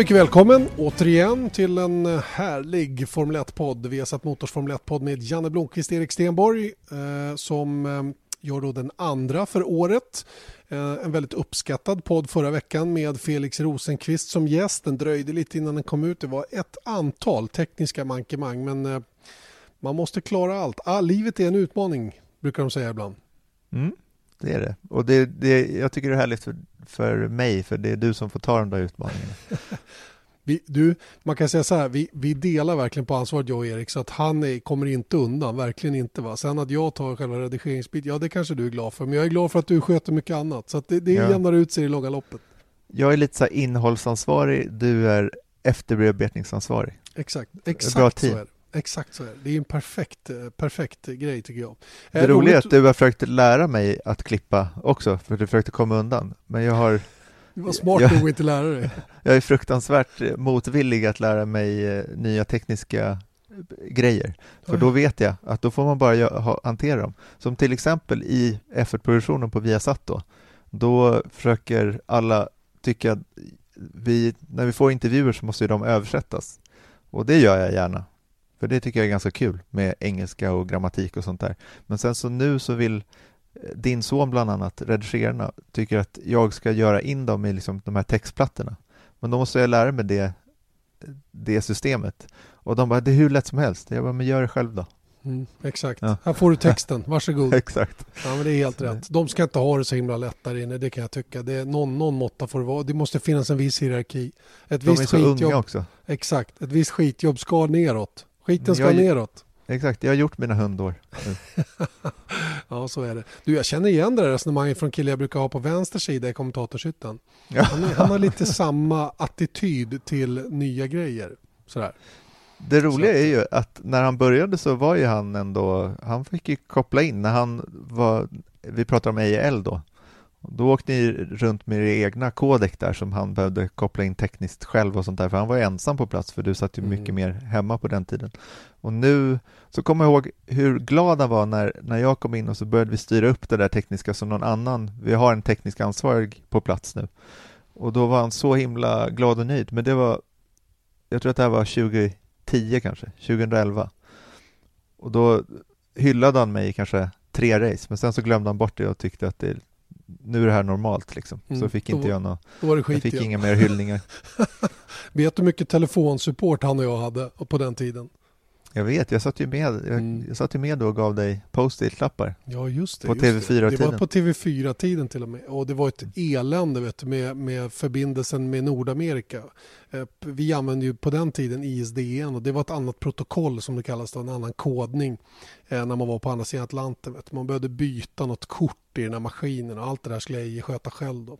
Mycket välkommen återigen till en härlig Formel 1-podd. Vi har satt Motors Formel 1-podd med Janne Blomqvist och Erik Stenborg eh, som eh, gör då den andra för året. Eh, en väldigt uppskattad podd förra veckan med Felix Rosenqvist som gäst. Den dröjde lite innan den kom ut. Det var ett antal tekniska mankemang men eh, man måste klara allt. Ah, livet är en utmaning brukar de säga ibland. Mm, det är det. Och det, det, jag tycker det är härligt för för mig, för det är du som får ta de där utmaningarna. Vi, du, man kan säga så här, vi, vi delar verkligen på ansvaret jag och Erik så att han är, kommer inte undan, verkligen inte. Va? Sen att jag tar själva redigeringsbiten, ja det kanske du är glad för, men jag är glad för att du sköter mycket annat. Så att det, det ja. jämnar ut sig i långa loppet. Jag är lite så innehållsansvarig, du är efterbearbetningsansvarig. Exakt, exakt Bra så är det. Exakt så är det. Det är en perfekt, eh, perfekt grej tycker jag. Det eh, roliga är att du har försökt lära mig att klippa också, för du försökte komma undan. Men jag har... Du var smart nog att inte lära dig. Jag är fruktansvärt motvillig att lära mig eh, nya tekniska grejer. För då vet jag att då får man bara hantera dem. Som till exempel i F1-produktionen på Viasat då. Då försöker alla tycka att vi, när vi får intervjuer så måste de översättas. Och det gör jag gärna. För det tycker jag är ganska kul med engelska och grammatik och sånt där. Men sen så nu så vill eh, din son bland annat, redigerarna, tycker att jag ska göra in dem i liksom de här textplattorna. Men då måste jag lära mig det, det systemet. Och de bara, det är hur lätt som helst. Jag bara, men gör det själv då. Mm, exakt, ja. här får du texten, varsågod. exakt. Ja, men det är helt rätt. De ska inte ha det så himla lätt där inne, det kan jag tycka. Det är någon, någon måtta får det vara. Det måste finnas en viss hierarki. Ett de visst är så skitjobb. unga också. Exakt, ett visst skitjobb ska neråt. Skiten ska jag, neråt. Exakt, jag har gjort mina hundår. ja, så är det. Du, jag känner igen det där resonemanget från killar jag brukar ha på vänster sida i kommentatorshytten. Han, han har lite samma attityd till nya grejer. Sådär. Det roliga är ju att när han började så var ju han ändå, han fick ju koppla in när han var, vi pratar om EIL då, då åkte ni runt med er egna kodek där som han behövde koppla in tekniskt själv och sånt där, för han var ensam på plats för du satt ju mycket mm. mer hemma på den tiden. Och nu så kommer jag ihåg hur glad han var när, när jag kom in och så började vi styra upp det där tekniska som någon annan, vi har en teknisk ansvarig på plats nu. Och då var han så himla glad och nöjd, men det var, jag tror att det här var 2010 kanske, 2011. Och då hyllade han mig i kanske tre race, men sen så glömde han bort det och tyckte att det nu är det här normalt liksom. Mm, så fick inte jag något, jag fick inga mer hyllningar. Vet du hur mycket telefonsupport han och jag hade på den tiden? Jag vet, jag satt ju med, jag, mm. jag satt ju med då och gav dig post-it-lappar. Ja, just det. På TV4-tiden. Det var på TV4-tiden till och med. Och det var ett elände vet du, med, med förbindelsen med Nordamerika. Eh, vi använde ju på den tiden ISDN och det var ett annat protokoll som det kallas, då, en annan kodning eh, när man var på andra sidan Atlanten. Vet du. Man behövde byta något kort i den här maskinen och allt det där skulle jag sköta själv. Då.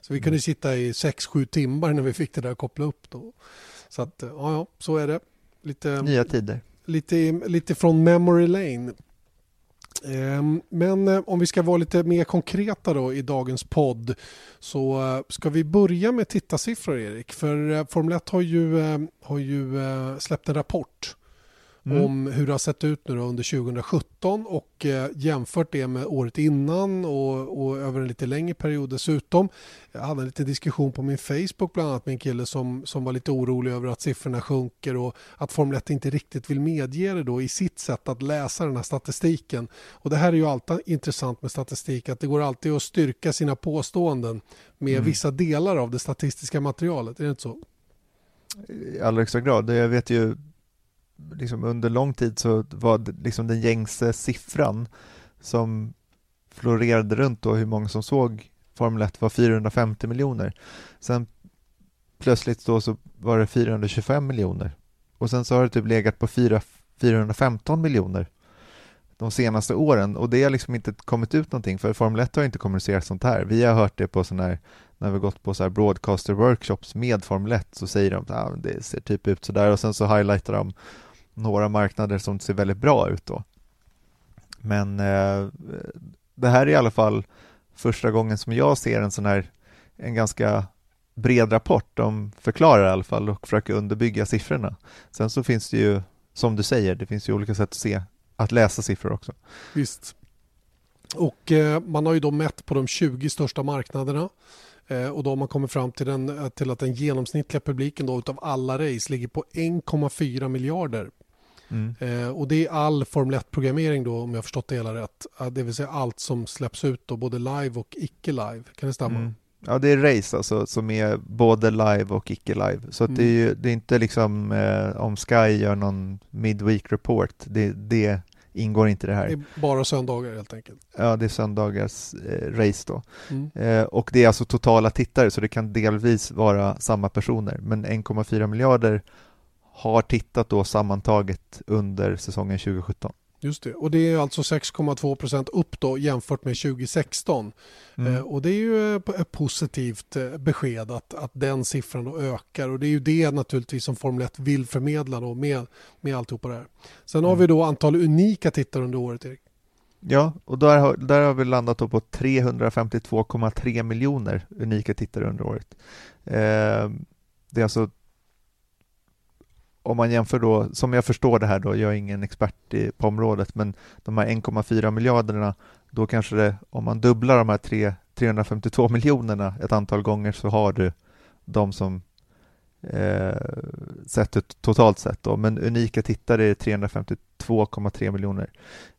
Så vi kunde mm. sitta i 6-7 timmar när vi fick det där att koppla upp. Då. Så att, ja, ja, så är det. Lite, Nya tider lite, lite från memory lane. Ehm, men eh, om vi ska vara lite mer konkreta då i dagens podd så eh, ska vi börja med tittarsiffror Erik. För eh, Formel 1 har ju, har ju släppt en rapport mm. om hur det har sett ut nu under 2017 och eh, jämfört det med året innan och, och, över en lite längre period dessutom. Jag hade en liten diskussion på min Facebook bland annat med en kille som, som var lite orolig över att siffrorna sjunker och att Formel 1 inte riktigt vill medge det då i sitt sätt att läsa den här statistiken. Och det här är ju alltid intressant med statistik att det går alltid att styrka sina påståenden med mm. vissa delar av det statistiska materialet, är det inte så? I allra högsta grad. Jag vet ju liksom under lång tid så var det liksom den gängse siffran som florerade runt då hur många som såg Formel 1 var 450 miljoner. Sen plötsligt då så var det 425 miljoner och sen så har det typ legat på 4, 415 miljoner de senaste åren och det har liksom inte kommit ut någonting för Formel 1 har inte kommunicerat sånt här. Vi har hört det på sådana här, när vi gått på så här broadcaster workshops med Formel 1 så säger de att ah, det ser typ ut sådär och sen så highlightar de några marknader som ser väldigt bra ut då. Men eh, det här är i alla fall första gången som jag ser en sån här, en ganska bred rapport. De förklarar i alla fall och försöker underbygga siffrorna. Sen så finns det ju, som du säger, det finns ju olika sätt att se, att läsa siffror också. Visst. Och eh, man har ju då mätt på de 20 största marknaderna eh, och då har man kommit fram till, den, eh, till att den genomsnittliga publiken då utav alla race ligger på 1,4 miljarder Mm. Eh, och det är all Formel 1-programmering då om jag förstått det hela rätt. Det vill säga allt som släpps ut då, både live och icke live. Kan det stämma? Mm. Ja, det är race alltså som är både live och icke live. Så mm. det, är ju, det är inte liksom eh, om Sky gör någon midweek report. Det, det ingår inte det här. Det är bara söndagar helt enkelt. Ja, det är söndagars eh, race då. Mm. Eh, och det är alltså totala tittare så det kan delvis vara samma personer. Men 1,4 miljarder har tittat då sammantaget under säsongen 2017. Just det, och det är alltså 6,2 procent upp då jämfört med 2016. Mm. Eh, och det är ju ett positivt eh, besked att, att den siffran då ökar och det är ju det naturligtvis som Formel 1 vill förmedla då med, med alltihopa det här. Sen mm. har vi då antal unika tittare under året, Erik. Ja, och där har, där har vi landat på 352,3 miljoner unika tittare under året. Eh, det är alltså om man jämför då, som jag förstår det här då, jag är ingen expert i, på området, men de här 1,4 miljarderna, då kanske det, om man dubblar de här 3, 352 miljonerna ett antal gånger så har du de som eh, sett ut totalt sett då, men unika tittare är 352,3 miljoner.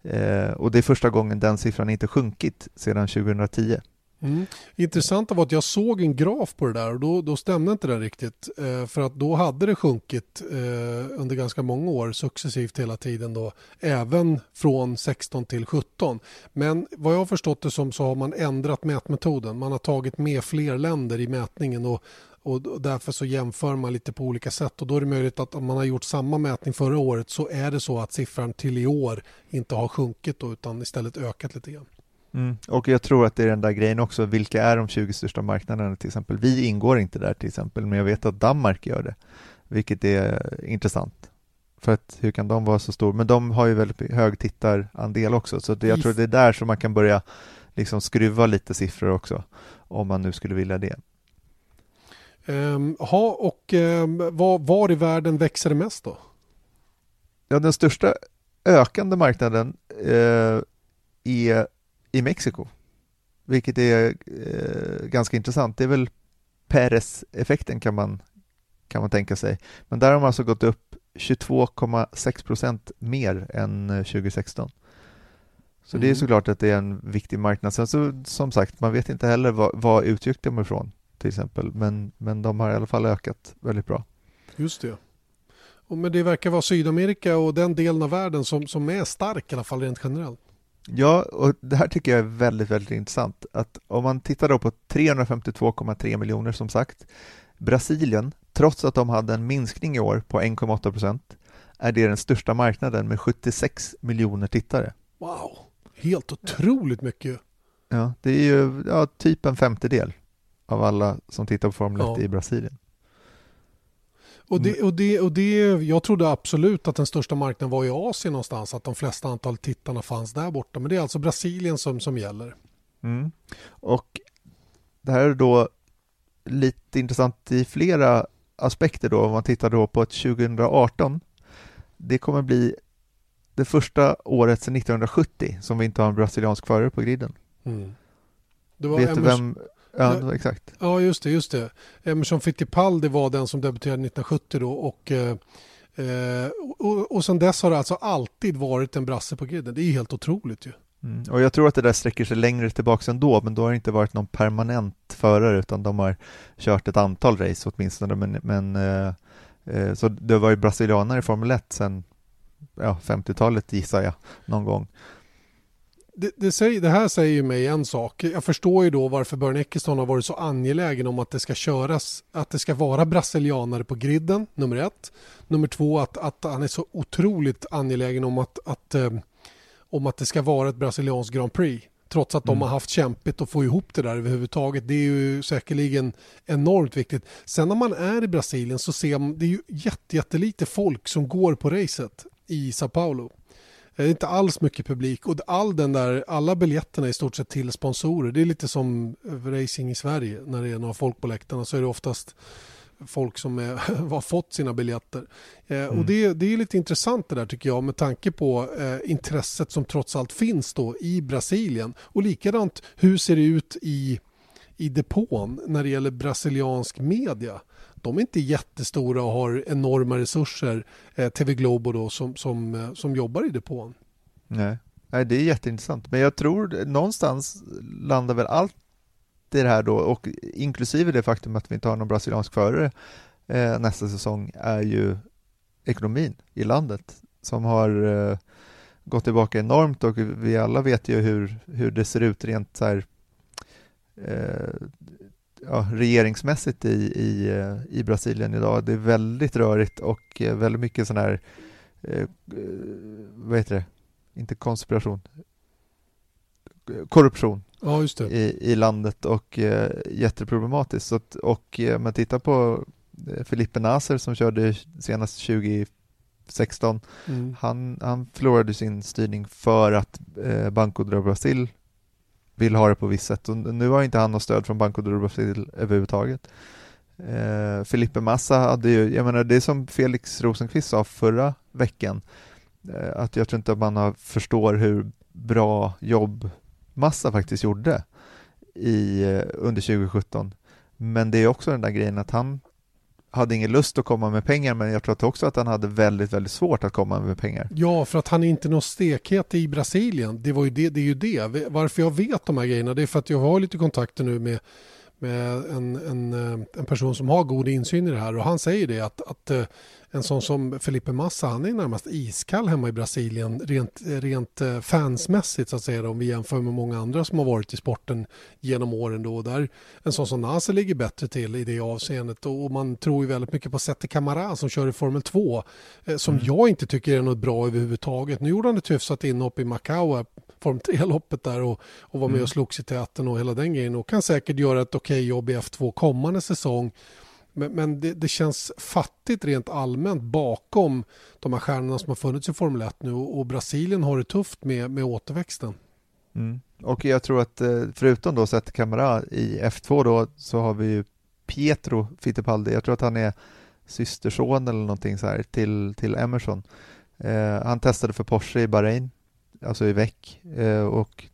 Eh, och det är första gången den siffran inte sjunkit sedan 2010. Mm. Intressant var att jag såg en graf på det där och då, då stämde inte den riktigt. Eh, för att då hade det sjunkit eh, under ganska många år successivt hela tiden då. Även från 16 till 17. Men vad jag har förstått det som så har man ändrat mätmetoden. Man har tagit med fler länder i mätningen och, och därför så jämför man lite på olika sätt och då är det möjligt att om man har gjort samma mätning förra året så är det så att siffran till i år inte har sjunkit då, utan istället ökat lite grann. Mm. Och jag tror att det är den där grejen också, vilka är de 20 största marknaderna till exempel? Vi ingår inte där till exempel, men jag vet att Danmark gör det, vilket är intressant. För att hur kan de vara så stor? Men de har ju väldigt hög tittarandel också, så det, jag tror det är där som man kan börja liksom skruva lite siffror också, om man nu skulle vilja det. Um, ha, och um, var, var i världen växer det mest då? Ja, den största ökande marknaden uh, är i Mexiko, vilket är eh, ganska intressant. Det är väl Perez-effekten kan man, kan man tänka sig. Men där har man alltså gått upp 22,6 procent mer än 2016. Så mm. det är mm. såklart att det är en viktig marknad. Sen så, som sagt, man vet inte heller vad, vad utgick de ifrån till exempel, men, men de har i alla fall ökat väldigt bra. Just det. Och men det verkar vara Sydamerika och den delen av världen som, som är stark i alla fall rent generellt. Ja, och det här tycker jag är väldigt, väldigt intressant. Att om man tittar då på 352,3 miljoner som sagt, Brasilien, trots att de hade en minskning i år på 1,8 procent, är det den största marknaden med 76 miljoner tittare. Wow, helt otroligt mycket. Ja, det är ju ja, typ en femtedel av alla som tittar på Formel 1 ja. i Brasilien. Och det, och det, och det, jag trodde absolut att den största marknaden var i Asien någonstans, att de flesta antal tittarna fanns där borta. Men det är alltså Brasilien som, som gäller. Mm. Och det här är då lite intressant i flera aspekter då, om man tittar då på ett 2018. Det kommer bli det första året sedan 1970 som vi inte har en brasiliansk förare på griden. Mm. Vet du vem, Ja, exakt. Ja, just det. Just det. Emerson Fittipaldi var den som debuterade 1970 då och, eh, och, och sen dess har det alltså alltid varit en brasse på griden. Det är helt otroligt ju. Mm. Och jag tror att det där sträcker sig längre tillbaka ändå, men då har det inte varit någon permanent förare utan de har kört ett antal race åtminstone. Men, men eh, eh så det var ju brasilianare i Formel 1 sedan ja, 50-talet gissar jag någon gång det, det, säger, det, här säger ju mig en sak. Jag förstår ju då varför Björn Eckeston har varit så angelägen om att det ska köras, att det ska vara brasilianare på griden, nummer ett. Nummer två, att, att han är så otroligt angelägen om att, att, eh, om att det ska vara ett brasilianskt Grand Prix. Trots att de Mm. har haft kämpigt att få ihop det där överhuvudtaget. Det är ju säkerligen enormt viktigt. Sen när man är i Brasilien så ser man, det är ju jätte, jättelite folk som går på racet i Sao Paulo. Det är inte alls mycket publik och all den där, alla biljetterna är i stort sett till sponsorer. Det är lite som racing i Sverige. När det är några folk på läktarna så är det oftast folk som är, har fått sina biljetter. Eh, Mm. Och det, det är lite intressant det där tycker jag med tanke på eh, intresset som trots allt finns då i Brasilien. Och likadant, hur ser det ut i, i depån när det gäller brasiliansk media? De är inte jättestora och har enorma resurser, eh, TV Globo då, som, som, eh, som jobbar i depån. Nej. Nej, det är jätteintressant. Men jag tror någonstans landar väl allt i det här då och inklusive det faktum att vi inte har någon brasiliansk förare eh, nästa säsong är ju ekonomin i landet som har eh, gått tillbaka enormt och vi alla vet ju hur, hur det ser ut rent så här, eh, ja, regeringsmässigt i, i, eh, i Brasilien idag. Det är väldigt rörigt och eh, väldigt mycket sån här eh, vad heter det? Inte konspiration. Korruption Ja, i, i landet och eh, jätteproblematiskt. Så att, och eh, man tittar på eh, Felipe Nasser som körde senast 2016. Mm. Han, han förlorade sin styrning för att eh, Banco do Brasil vill ha det på visst sätt. Och nu har inte han något stöd från Banco do Brasil överhuvudtaget. Eh, Felipe Massa hade ju, jag menar det är som Felix Rosenqvist sa förra veckan, eh, att jag tror inte att man har, förstår hur bra jobb Massa faktiskt gjorde i, eh, under 2017. Men det är också den där grejen att han hade ingen lust att komma med pengar men jag tror också att han hade väldigt, väldigt svårt att komma med pengar. Ja, för att han är inte någon stekhet i Brasilien. Det, var ju det, det är ju det. Varför jag vet de här grejerna det är för att jag har lite kontakter nu med, med en, en, eh, en person som har god insyn i det här och han säger det att, att eh, en sån som Felipe Massa han är närmast iskall hemma i Brasilien rent, rent eh, fansmässigt så att säga om vi jämför med många andra som har varit i sporten genom åren då och där en sån som Nasser ligger bättre till i det avseendet och, man tror ju väldigt mycket på Sette Camara som kör i Formel 2 eh, som Mm. jag inte tycker är något bra överhuvudtaget. Nu gjorde han ett hyfsat inhopp i Macau här, Form 3-loppet där och, och var med Mm. och slogs i täten och hela den grejen och kan säkert göra ett okej jobb i F2 kommande säsong. Men, men det, det känns fattigt rent allmänt bakom de här stjärnorna som har funnits i Formel 1 nu och, och Brasilien har det tufft med, med återväxten. Mm. Och jag tror att eh, förutom då Sette Camara i F2 då så har vi ju Pietro Fittipaldi. Jag tror att han är systerson eller någonting så här till, till Emerson. Eh, han testade för Porsche i Bahrain, alltså i VEC. Eh, och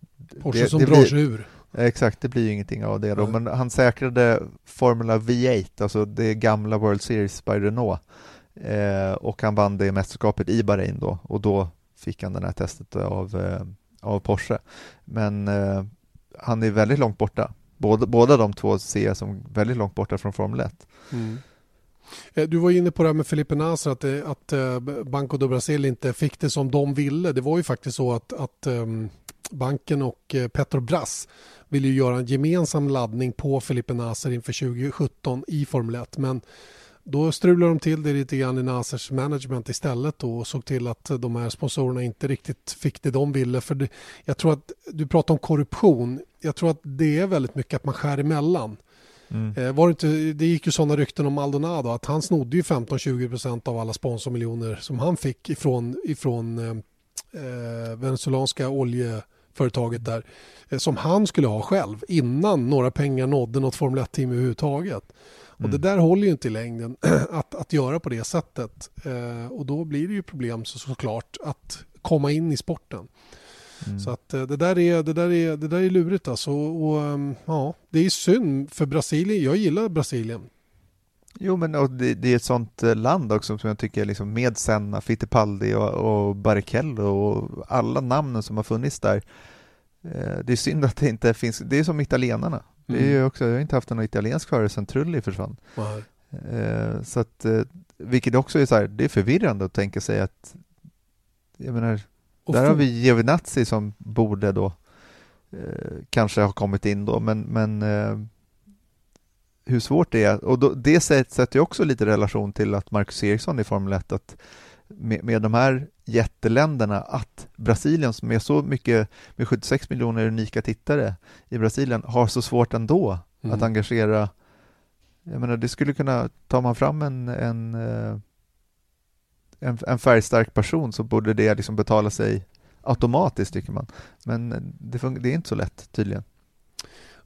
Porsche det- som det drar sig ur. Exakt, det blir ju ingenting av det då, men han säkrade Formula V8, alltså det gamla World Series by Renault eh, och han vann det mästerskapet i Bahrain då och då fick han det här testet av, eh, av Porsche. Men eh, han är väldigt långt borta. Båda, båda de två ser jag som väldigt långt borta från Formel 1. Mm. Eh, Du var inne på det här med Felipe Nasr att, det- att eh, Banco do Brasil inte fick det som de ville. Det var ju faktiskt så att, att ehm, banken och eh, Petrobras ville ju göra en gemensam laddning på Felipe Nasr inför 2017 i Formel 1. Men då strulade de till det lite grann i Nasers management istället då och såg till att de här sponsorerna inte riktigt fick det de ville. För det, jag tror att du pratar om korruption. Jag tror att det är väldigt mycket att man skär emellan. Mm. Eh, var det, inte, det gick ju sådana rykten om Maldonado att han snodde ju 15-20% av alla sponsormiljoner som han fick ifrån, ifrån eh, eh, venezuelanska oljeföretaget där eh, som han skulle ha själv innan några pengar nådde något Formel 1-team överhuvudtaget. Och Mm. det där håller ju inte i längden att, att göra på det sättet. Eh, och då blir det ju problem så, såklart att komma in i sporten. Mm. Så att eh, det där är, det där är, det där är lurigt alltså. Och, ehm, ja, det är synd för Brasilien. Jag gillar Brasilien. Jo, men och det, det är ett sånt eh, land också som jag tycker liksom med Senna, Fittipaldi och, och Barrichello och alla namnen som har funnits där. Eh, det är synd att det inte finns, det är som italienarna. Det är ju också, jag har inte haft någon italiensk förare sedan Trulli försvann. Nej. Eh, så att, eh, vilket också är så här, det är förvirrande att tänka sig att, jag menar, Och där har vi Giovinazzi som borde då kanske ha kommit in då, men, men hur svårt det är. Och då, det sätt- sätter ju också lite relation till att Marcus Eriksson i Formel 1, att med, med de här jätteländerna att Brasilien som är så mycket med 76 miljoner unika tittare i Brasilien har så svårt ändå mm. att engagera jag menar det skulle kunna, tar man fram en, en, eh, en, en färgstark person så borde det liksom betala sig automatiskt tycker man. Men det, det är inte så lätt tydligen.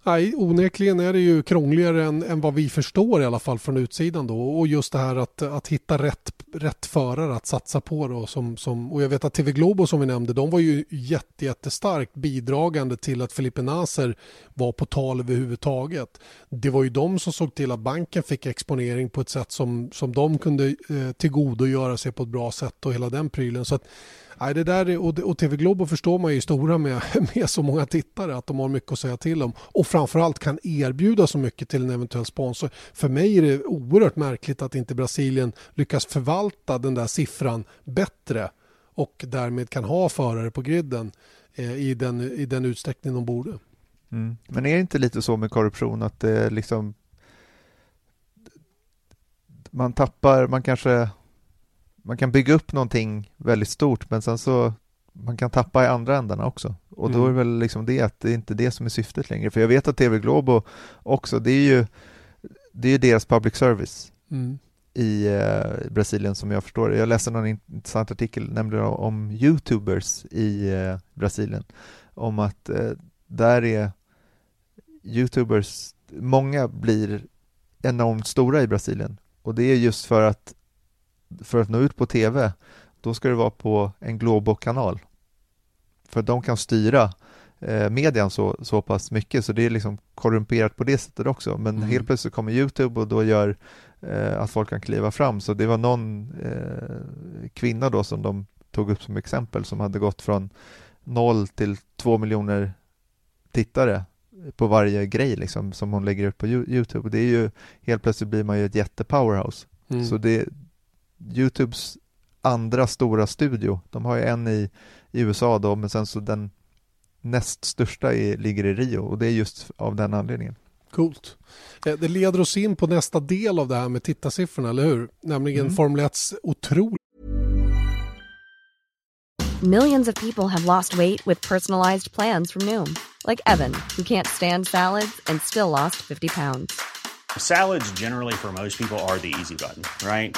Nej, onekligen är det ju krångligare än, än, vad vi förstår i alla fall från utsidan då. Och just det här att, att hitta rätt, rätt förare att satsa på då. Som, som, och jag vet att TV Globo som vi nämnde, de var ju jätte, jättestarkt bidragande till att Felipe Naser var på tal överhuvudtaget. Det var ju de som såg till att banken fick exponering på ett sätt som, som de kunde eh, tillgodogöra sig på ett bra sätt och hela den prylen. Så att, Nej, det där är, och, och TV Globo förstår man ju stora med, med så många tittare att de har mycket att säga till om och framförallt kan erbjuda så mycket till en eventuell sponsor. För mig är det oerhört märkligt att inte Brasilien lyckas förvalta den där siffran bättre och därmed kan ha förare på griden eh, i, den, i den utsträckning de borde. Mm. Men är det inte lite så med korruption att det liksom man tappar, man kanske man kan bygga upp någonting väldigt stort men sen så man kan tappa i andra ändarna också och mm. då är väl liksom det att det är inte det som är syftet längre för jag vet att TV Globo också det är ju det är ju deras public service mm. i eh, Brasilien som jag förstår Jag läste någon intressant artikel nämligen om Youtubers i eh, Brasilien om att eh, där är Youtubers, många blir enormt stora i Brasilien och det är just för att för att nå ut på TV, då ska det vara på en Globo-kanal. För de kan styra eh, median så, så pass mycket så det är liksom korrumperat på det sättet också. Men mm. helt plötsligt kommer Youtube och då gör eh, att folk kan kliva fram. Så det var någon eh, kvinna då som de tog upp som exempel som hade gått från noll till två miljoner tittare på varje grej liksom, som hon lägger ut på Youtube. Det är ju, helt plötsligt blir man ju ett jätte-powerhouse. Mm. Så det, Youtubes andra stora studio. De har ju en i, i USA då, men sen så den näst största i, ligger i Rio och det är just av den anledningen. Coolt. Eh, det leder oss in på nästa del av det här med tittarsiffrorna, eller hur? Nämligen mm. Formel 1s otroligt Millions of people have lost weight with personalized plans from Noom. Like Evan, who can't stand salads and still lost 50 pounds. Salads generally for most people are the easy button, right?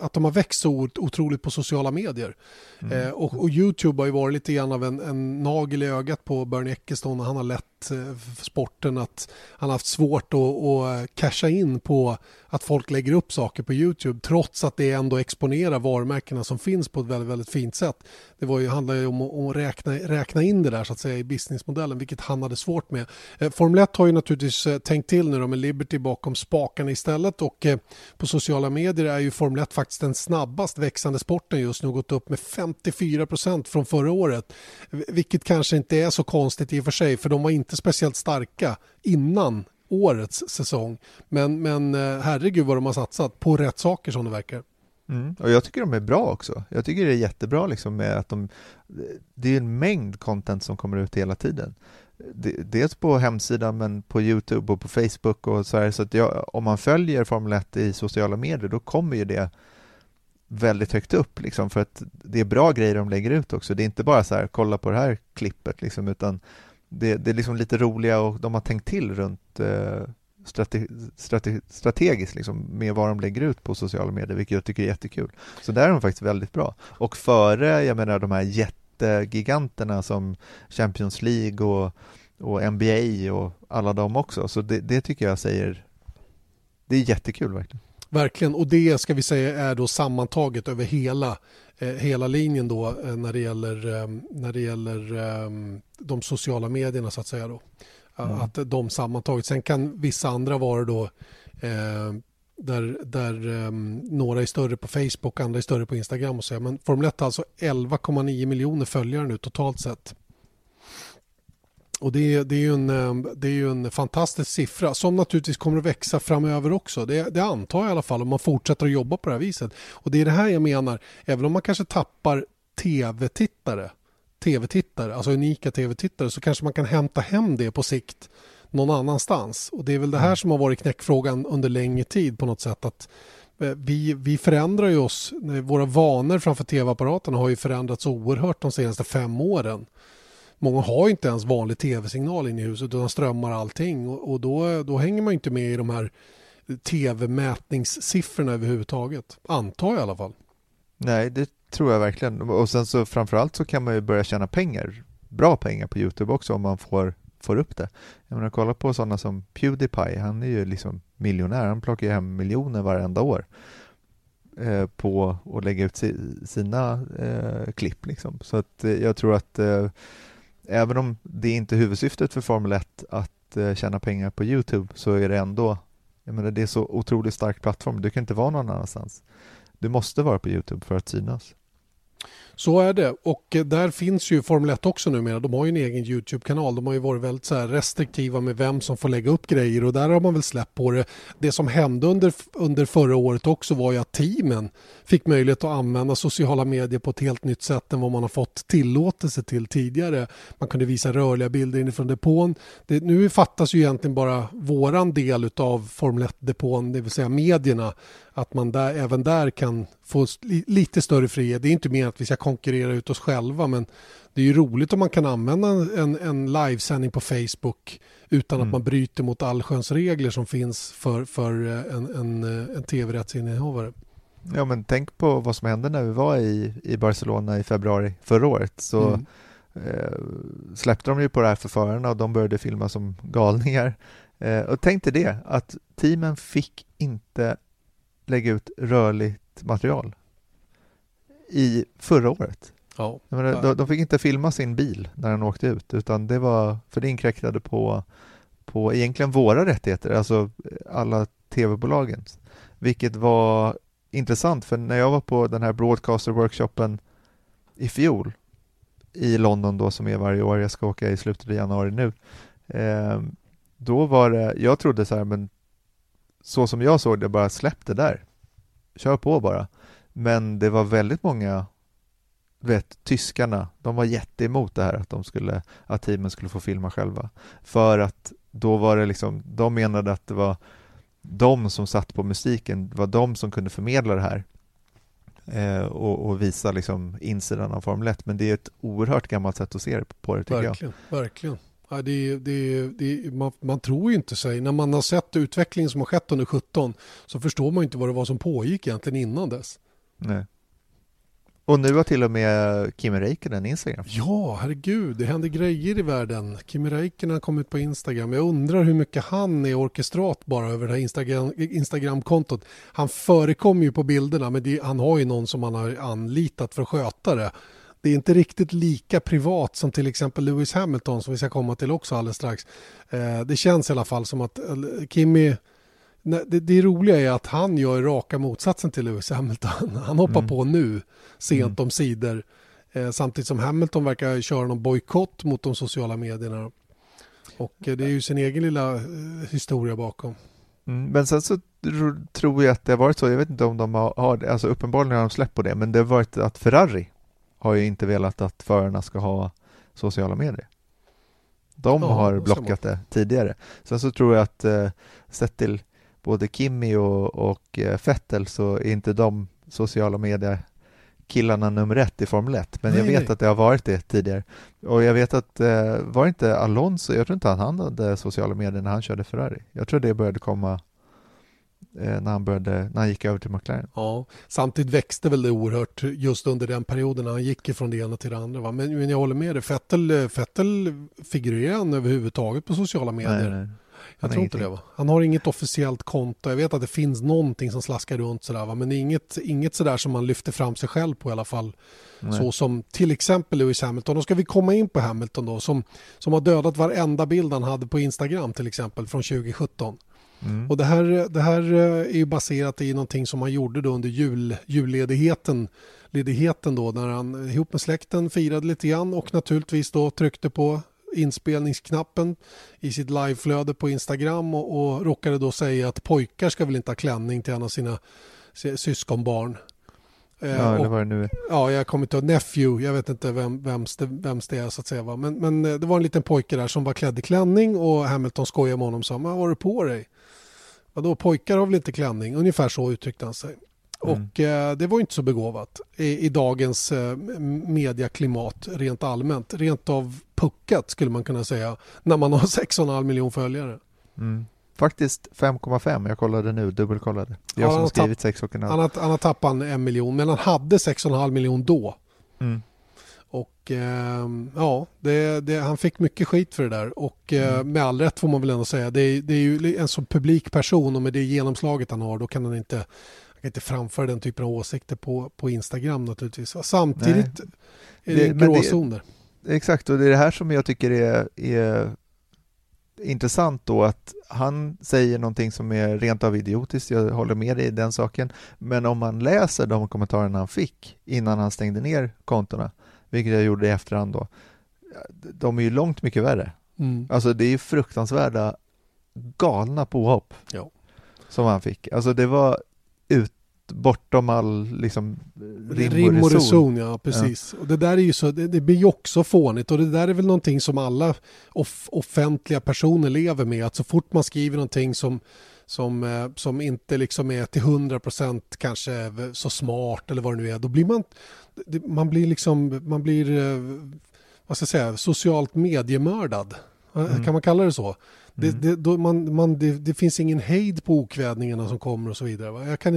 att de har växt så otroligt på sociala medier. Mm. Eh, och, och, Youtube har ju varit lite grann av en, en nagel i ögat på Bernie Ecclestone och han har lett eh, sporten att han har haft svårt att, att casha in på att folk lägger upp saker på Youtube trots att det ändå exponerar varumärkena som finns på ett väldigt, väldigt fint sätt. Det var ju, handlar ju om att räkna, räkna in det där så att säga i businessmodellen vilket han hade svårt med. Eh, Formel 1 har ju naturligtvis eh, tänkt till nu då med Liberty bakom spakarna istället och eh, på sociala medier är ju Formel 1 faktiskt den snabbast växande sporten just nu gått upp med 54 procent från förra året. Vilket kanske inte är så konstigt i och för sig för de var inte speciellt starka innan årets säsong. Men, men eh, herregud vad de har satsat på rätt saker som det verkar. Mm. Och jag tycker de är bra också. Jag tycker det är jättebra liksom med att de, det är en mängd content som kommer ut hela tiden. Dels på hemsidan men på Youtube och på Facebook och så här. Så att jag, om man följer Formel 1 i sociala medier då kommer ju det väldigt högt upp liksom för att det är bra grejer de lägger ut också. Det är inte bara så här kolla på det här klippet liksom utan det, det är liksom lite roliga och de har tänkt till runt eh, strate, strate, strategiskt liksom, med vad de lägger ut på sociala medier, vilket jag tycker är jättekul. Så där är de faktiskt väldigt bra. Och före, jag menar de här jättegiganterna som Champions League och, och NBA och alla de också, så det, det tycker jag säger, det är jättekul verkligen. Verkligen, och det ska vi säga är då sammantaget över hela, eh, hela linjen då eh, när det gäller, eh, när det gäller eh, de sociala medierna så att säga då. Mm. Att de sammantaget, sen kan vissa andra vara då eh, där, där um, några är större på Facebook, andra är större på Instagram och så. Men Formel 1 har alltså 11,9 miljoner följare nu totalt sett. Och det, det, är ju en, ehm, det är ju en fantastisk siffra som naturligtvis kommer att växa framöver också. Det, det antar jag i alla fall om man fortsätter att jobba på det här viset. Och det är det här jag menar, även om man kanske tappar tv-tittare, tv-tittare, alltså unika tv-tittare så kanske man kan hämta hem det på sikt någon annanstans. Och det är väl det här mm. som har varit knäckfrågan under längre tid på något sätt. att eh, vi, vi förändrar ju oss, våra vanor framför tv-apparaterna har ju förändrats oerhört de senaste fem åren. Många har inte ens vanlig tv-signal in i huset utan strömmar allting och, och då, då hänger man inte med i de här tv-mätningssiffrorna överhuvudtaget. Antar jag i alla fall. Nej, det tror jag verkligen. Och sen så framförallt så kan man ju börja tjäna pengar, bra pengar på Youtube också om man får, får upp det. Jag menar, kolla på sådana som Pewdiepie, han är ju liksom miljonär, han plockar ju hem miljoner varenda år eh, på att lägga ut si, sina eh, klipp. Liksom. Så att eh, jag tror att eh, även om det inte är huvudsyftet för Formel 1 att eh, tjäna pengar på Youtube så är det ändå, jag menar det är så otroligt stark plattform, du kan inte vara någon annanstans. Du måste vara på Youtube för att synas. Så är det och eh, där finns ju Formel 1 också numera. De har ju en egen Youtube-kanal. De har ju varit väldigt så restriktiva med vem som får lägga upp grejer och där har man väl släppt på det. Det som hände under, under förra året också var ju att teamen fick möjlighet att använda sociala medier på ett helt nytt sätt än vad man har fått tillåtelse till tidigare. Man kunde visa rörliga bilder inifrån depån. Det, nu fattas ju egentligen bara våran del av Formel 1-depån, det vill säga medierna att man där, även där kan få lite större frihet. Det är inte mer att vi ska konkurrera ut oss själva men det är ju roligt om man kan använda en, en livesändning på Facebook utan mm. att man bryter mot allsköns regler som finns för, för eh, en, en, eh, en tv-rättsinnehavare. Ja men tänk på vad som hände när vi var i, i Barcelona i februari förra året. Så mm. eh, släppte de ju på det här för förarna och de började filma som galningar. Eh, och tänk dig det, att teamen fick inte lägga ut rörligt material i förra året. Ja. Menar, de, de, fick inte filma sin bil när den åkte ut utan det var, för det inkräktade på, på egentligen våra rättigheter, alltså alla tv-bolagens. Vilket var intressant för när jag var på den här broadcaster-workshopen i fjol i London då som är varje år, jag ska åka i slutet av januari nu. Eh, då var det, jag trodde så här, men så som jag såg det, bara släpp det där. Kör på bara. Men det var väldigt många, vet, tyskarna, de var jätteemot det här att de skulle, att teamen skulle få filma själva. För att då var det liksom, de menade att det var de som satt på musiken, det var de som kunde förmedla det här eh, och, och, visa liksom insidan av Formel 1. Men det är ett oerhört gammalt sätt att se på det tycker verkligen, jag. Verkligen. Ja, det, det, det, man, man, tror ju inte sig. När man har sett utvecklingen som har skett under 17 så förstår man inte vad det var som pågick egentligen innan dess. Nej. Och nu har till och med Kimi Räikkönen Instagram. Ja, herregud, det händer grejer i världen. Kimi Räikkönen har kommit på Instagram. Jag undrar hur mycket han är orkestrat bara över det här Instagram, Instagramkontot. Han förekommer ju på bilderna, men det, han har ju någon som han har anlitat för att sköta det det är inte riktigt lika privat som till exempel Lewis Hamilton som vi ska komma till också alldeles strax. Eh, det känns i alla fall som att eh, Kimi det, det roliga är att han gör raka motsatsen till Lewis Hamilton. Han hoppar mm. på nu, sent mm. om sidor. Eh, samtidigt som Hamilton verkar köra någon bojkott mot de sociala medierna. Och det är ju sin egen lilla historia bakom. Mm, men sen så tror jag att det har varit så, jag vet inte om de har, det, alltså uppenbarligen har de släppt på det, men det har varit att Ferrari har ju inte velat att förarna ska ha sociala medier. De ja, har blockat det tidigare. Sen så tror jag att eh, sett till både Kimi och, och eh, Fettel så är inte de sociala medier killarna nummer ett i Formel 1, men nej, jag vet nej. att det har varit det tidigare. Och jag vet att, eh, var inte Alonso, jag tror inte att han hade sociala medier när han körde Ferrari. Jag tror det började komma när han, började, när han gick över till McLaren. Ja, samtidigt växte väl det oerhört just under den perioden när han gick ifrån det ena till det andra. Va? Men, men jag håller med dig, Fettel, Fettel figurerar han överhuvudtaget på sociala medier? Nej, nej. Jag tror inte det. Va? Han har inget officiellt konto. Jag vet att det finns någonting som slaskar runt sådär. Va? Men inget, inget sådär som man lyfter fram sig själv på i alla fall. Nej. Så som till exempel Lewis Hamilton. Då ska vi komma in på Hamilton då. Som, som har dödat varenda bild han hade på Instagram till exempel från 2017. Mm. Och det här, det här eh, är ju baserat i någonting som han gjorde då under jul, julledigheten ledigheten då när han ihop med släkten firade lite grann och naturligtvis då tryckte på inspelningsknappen i sitt liveflöde på Instagram och, och råkade då säga att pojkar ska väl inte ha klänning till en av sina syskonbarn. Eh, ja, eller vad det nu är. Ja, jag kommer inte ihåg. Nephew, jag vet inte vem, vems, det, vems det är så att säga. Va? Men, men eh, det var en liten pojke där som var klädd i klänning och Hamilton skojade med honom och sa, vad har du på dig? Vadå, pojkar har väl inte klänning? Ungefär så uttryckte han sig. Mm. Och eh, det var inte så begåvat i, i dagens eh, mediaklimat rent allmänt. Rent av puckat skulle man kunna säga när man har 6,5 miljoner följare. Mm. Faktiskt 5,5. Jag kollade nu, dubbelkollade. Jag ja, som skrivit 6,5. Han han har tappat en miljon, men han hade 6,5 miljon då. Mm. Och eh, ja, det, det, han fick mycket skit för det där. Och eh, mm. med all rätt får man väl ändå säga. Det, det är ju en så publik person och med det genomslaget han har, då kan han inte, han kan inte framföra den typen av åsikter på, på Instagram naturligtvis. Samtidigt Nej. är det, det en gråzon där. Exakt, och det är det här som jag tycker är, är intressant då att han säger någonting som är rent av idiotiskt, jag håller med dig i den saken, men om man läser de kommentarerna han fick innan han stängde ner kontona, vilket jag gjorde i efterhand då, de är ju långt mycket värre. Mm. Alltså det är ju fruktansvärda galna påhopp ja. som han fick. Alltså det var ut bortom all liksom, rim, rim och reson. ja precis. Ja. Och det där är ju så, det, det, blir ju också fånigt och det där är väl någonting som alla off offentliga personer lever med. Att så fort man skriver någonting som som, eh, som inte liksom är till 100% kanske så smart eller vad det nu är, då blir man, man blir liksom, man blir, eh, vad ska jag säga, socialt mediemördad. Mm. Kan man kalla det så? Det, mm. det, då man, man, det, det, finns ingen hejd på okvädningarna som kommer och så vidare. Jag kan,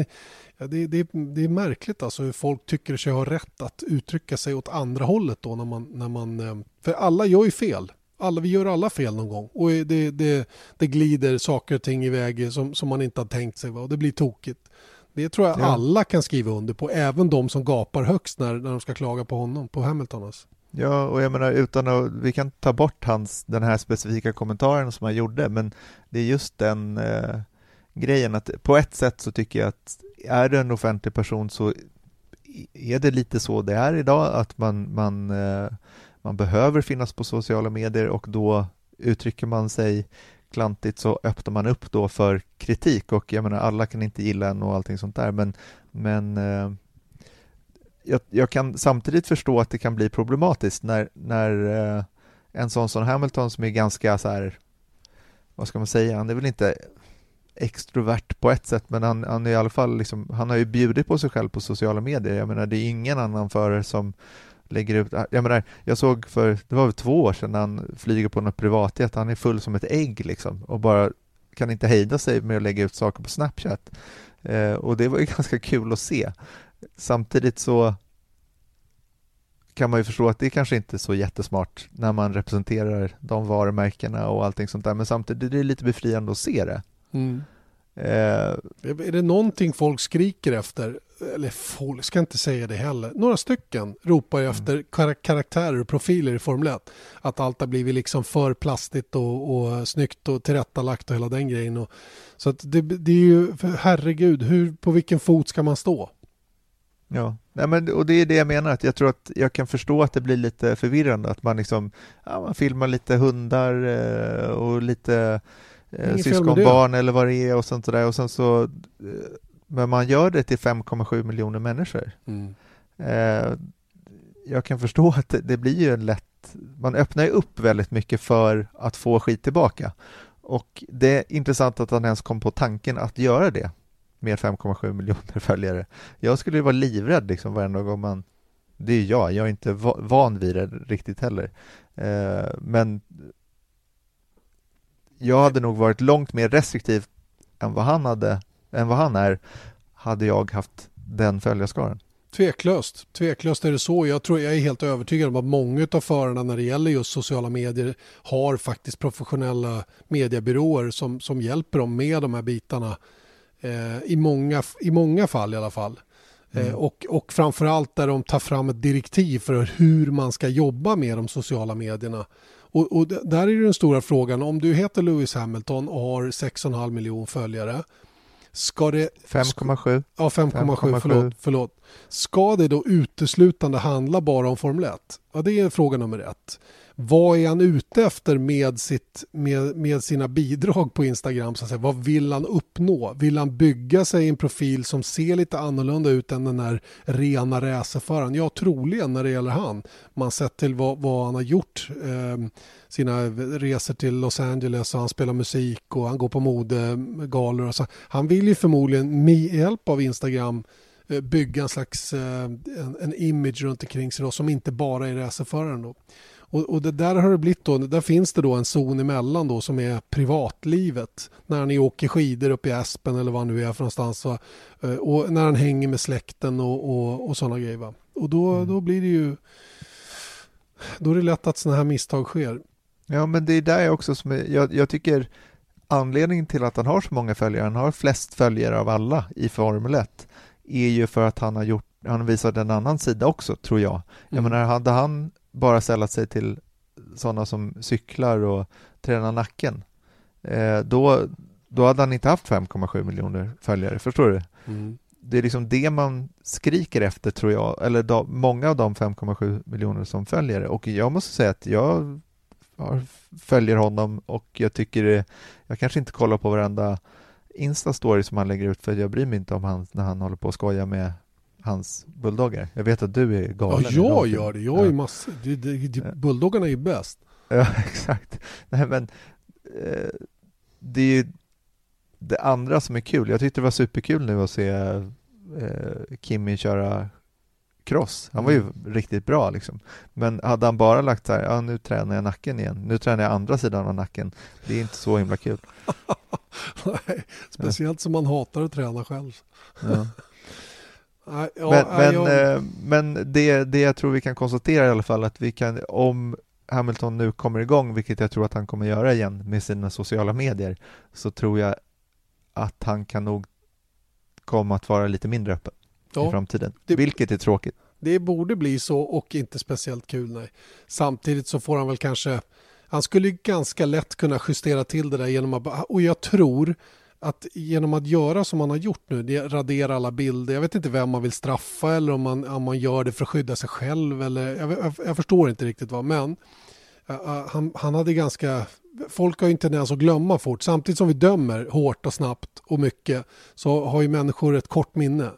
det, det, det är märkligt alltså hur folk tycker sig ha rätt att uttrycka sig åt andra hållet då när man, när man eh, för alla gör ju fel. Alla, vi gör alla fel någon gång och det, det, det glider saker och ting iväg som, som man inte har tänkt sig va? och det blir tokigt. Det tror jag ja. alla kan skriva under på, även de som gapar högst när, när de ska klaga på honom, på Hamilton. Alltså. Ja, och jag menar utan att, vi kan ta bort hans, den här specifika kommentaren som han gjorde, men det är just den eh, grejen att på ett sätt så tycker jag att är du en offentlig person så är det lite så det är idag, att man, man, eh, man behöver finnas på sociala medier och då uttrycker man sig klantigt så öppnar man upp då för kritik och jag menar alla kan inte gilla en och allting sånt där men, men eh, jag, jag, kan samtidigt förstå att det kan bli problematiskt när, när eh, en sån som Hamilton som är ganska så här, vad ska man säga, han är väl inte extrovert på ett sätt, men han, han är i alla fall liksom, han har ju bjudit på sig själv på sociala medier. Jag menar, det är ingen annan förare som lägger ut, jag menar, jag såg för, det var väl två år sedan han flyger på något privatjet, han är full som ett ägg liksom och bara kan inte hejda sig med att lägga ut saker på Snapchat. Eh, och det var ju ganska kul att se. Samtidigt så kan man ju förstå att det kanske inte är så jättesmart när man representerar de varumärkena och allting sånt där, men samtidigt är det lite befriande att se det. Mm. Eh, är det någonting folk skriker efter, eller folk ska inte säga det heller, några stycken ropar ju mm. efter kar karaktärer och profiler i Formel 1. Att allt har blivit liksom för plastigt och, och snyggt och tillrättalagt och hela den grejen. Och, så att det, det är ju, herregud, hur, på vilken fot ska man stå? Ja, Nej, men, och det är det jag menar, att jag tror att jag kan förstå att det blir lite förvirrande, att man liksom, ja, man filmar lite hundar eh, och lite eh, syskonbarn eller vad det är och sånt där och sen så eh, men man gör det till 5,7 miljoner människor. Mm. Eh, jag kan förstå att det, det blir ju en lätt, man öppnar ju upp väldigt mycket för att få skit tillbaka och det är intressant att han ens kom på tanken att göra det med 5,7 miljoner följare. Jag skulle ju vara livrädd liksom varenda gång man det är jag, jag är inte van vid det riktigt heller. Eh, men jag hade nog varit långt mer restriktiv än vad han hade, än vad han är, hade jag haft den följarskaran. Tveklöst, tveklöst är det så. Jag tror jag är helt övertygad om att många av förarna när det gäller just sociala medier har faktiskt professionella mediebyråer som, som hjälper dem med de här bitarna eh, i, många, i många fall i alla fall. Eh, mm. Eh, och, och framförallt där de tar fram ett direktiv för hur man ska jobba med de sociala medierna. Och, och där är den stora frågan, om du heter Lewis Hamilton och har 6,5 miljoner följare Ska det... 5,7. Ja, 5,7, förlåt, förlåt. Ska det då uteslutande handla bara om Formel 1? Ja, det är fråga nummer ett vad är han ute efter med, sitt, med, med sina bidrag på Instagram? Så att säga? Vad vill han uppnå? Vill han bygga sig en profil som ser lite annorlunda ut än den där rena racerföraren? Ja, troligen när det gäller han. Man sett till vad, vad han har gjort. Eh, sina resor till Los Angeles och han spelar musik och han går på modegalor. Så han vill ju förmodligen med hjälp av Instagram eh, bygga en slags eh, en, en image runt omkring sig då, som inte bara är racerföraren. Då. Och, och det där har det blivit då, där finns det då en zon emellan då som är privatlivet. När ni åker skidor upp i Aspen eller vad nu är för någonstans. Så, eh, och när han hänger med släkten och, och, och sådana grejer. Va? Och då, mm. då blir det ju då är det lätt att sådana här misstag sker. Ja, men det är där också som jag, jag tycker anledningen till att han har så många följare, han har flest följare av alla i Formel 1, är ju för att han har gjort, han visat en annan sida också, tror jag. Jag mm. menar, hade han bara sällat sig till sådana som cyklar och tränar nacken, eh, då, då hade han inte haft 5,7 miljoner följare, förstår du? Mm. Det är liksom det man skriker efter, tror jag, eller då, många av de 5,7 miljoner som följare. Och jag måste säga att jag följer honom och jag tycker det, jag kanske inte kollar på varenda Insta-story som han lägger ut för jag bryr mig inte om han när han håller på att skoja med hans bulldoggar. Jag vet att du är galen. Ja, jag gör det. Jag är ja. massor. Bulldoggarna är bäst. Ja, exakt. Nej, men eh, det är ju det andra som är kul. Jag tyckte det var superkul nu att se eh, Kimmy köra cross. Han var ju mm. riktigt bra liksom. Men hade han bara lagt så här, ja nu tränar jag nacken igen, nu tränar jag andra sidan av nacken. Det är inte så himla kul. Nej, speciellt som man hatar att träna själv. Ja. ja, men men, jag... Eh, men det, det jag tror vi kan konstatera i alla fall att vi kan, om Hamilton nu kommer igång, vilket jag tror att han kommer göra igen med sina sociala medier, så tror jag att han kan nog komma att vara lite mindre öppen ja, i framtiden, det, vilket är tråkigt. Det borde bli så och inte speciellt kul. Nej. Samtidigt så får han väl kanske, han skulle ganska lätt kunna justera till det där genom att, och jag tror att genom att göra som man har gjort nu, radera alla bilder, jag vet inte vem man vill straffa eller om man, om man gör det för att skydda sig själv eller jag, jag, jag förstår inte riktigt vad, men uh, han, han hade ganska folk har ju en tendens att glömma fort. Samtidigt som vi dömer hårt och snabbt och mycket så har ju människor ett kort minne.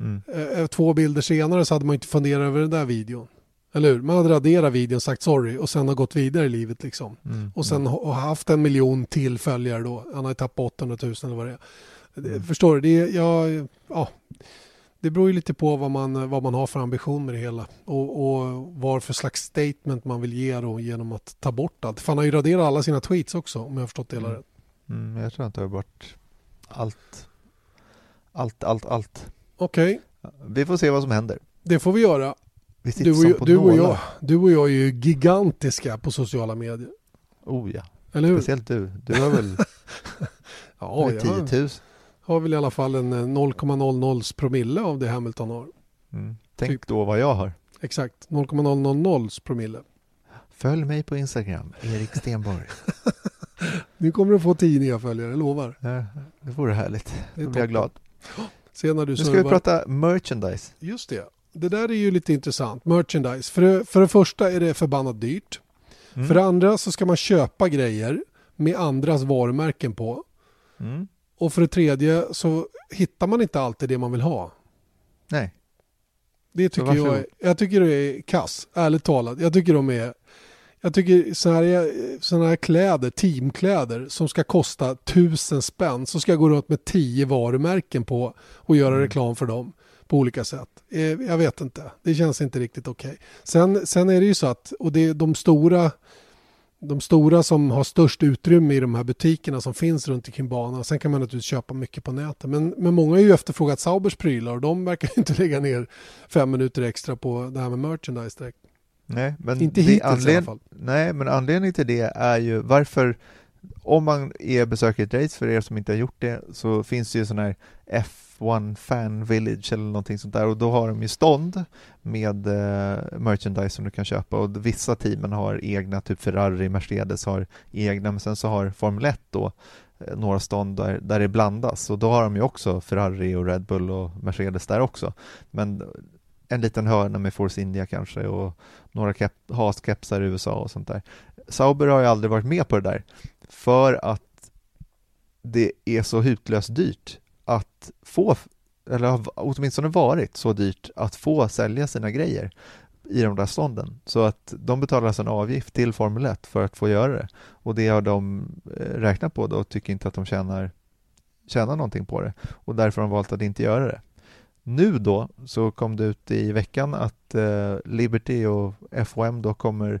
Mm. Eh, två bilder senare så hade man inte funderat över den där videon. Eller hur? Man hade raderat videon och sagt sorry och sen har gått vidare i livet liksom. Mm. Och sen har haft en miljon till följare då. Han har ju tappat 800 000 eller vad det är. Mm. Förstår du? Det, är, ja, ja, det beror ju lite på vad man, vad man har för ambition med det hela. Och, och vad för slags statement man vill ge då genom att ta bort allt. För han har ju raderat alla sina tweets också om jag har förstått det hela mm. rätt. Mm, jag tror att det har bort allt. Allt, allt, allt. Okej. Okay. Vi får se vad som händer. Det får vi göra. Vi du, och, du, och jag, du och jag är ju gigantiska på sociala medier. Oh ja. Eller hur? Speciellt du. Du har väl ja, 10 000? Har väl i alla fall en 0,00 eh, promille av det Hamilton har. Mm. Tänk typ. då vad jag har. Exakt, 0,000 promille. Följ mig på Instagram, Erik Stenborg. nu kommer du få tio nya följare, jag lovar. Ja, det vore härligt. Då blir jag glad. Se när du nu ska vi prata merchandise. Just det. Det där är ju lite intressant. Merchandise. För det, för det första är det förbannat dyrt. Mm. För det andra så ska man köpa grejer med andras varumärken på. Mm. Och för det tredje så hittar man inte alltid det man vill ha. Nej. Det tycker jag, är, jag tycker det är kass, ärligt talat. Jag tycker de är jag tycker sådana här, såna här kläder, teamkläder som ska kosta tusen spänn så ska jag gå runt med tio varumärken på och göra mm. reklam för dem på olika sätt. Eh, jag vet inte, det känns inte riktigt okej. Okay. Sen, sen är det ju så att, och det är de stora de stora som har störst utrymme i de här butikerna som finns runt omkring banan. Sen kan man naturligtvis köpa mycket på nätet. Men, men många har ju efterfrågat Saubers prylar och de verkar inte lägga ner fem minuter extra på det här med merchandise direkt. Nej, men inte hittills anled- i alla fall. Nej, men anledningen till det är ju varför om man är besöker ett race, för er som inte har gjort det, så finns det ju sån här F1 Fan Village eller någonting sånt där. Och då har de ju stånd med eh, merchandise som du kan köpa. Och vissa teamen har egna, typ Ferrari, Mercedes har egna, men sen så har Formel 1 då eh, några stånd där, där det blandas. Och då har de ju också Ferrari och Red Bull och Mercedes där också. Men en liten hörna med Force India kanske och några kep, haskepsar i USA och sånt där. Sauber har ju aldrig varit med på det där för att det är så hutlöst dyrt att få, eller har åtminstone varit så dyrt att få sälja sina grejer i de där stånden. Så att de betalar alltså en avgift till Formel 1 för att få göra det. Och det har de eh, räknat på då och tycker inte att de tjänar, tjänar någonting på det. Och därför har de valt att inte göra det. Nu då så kom det ut i veckan att eh, Liberty och FOM då kommer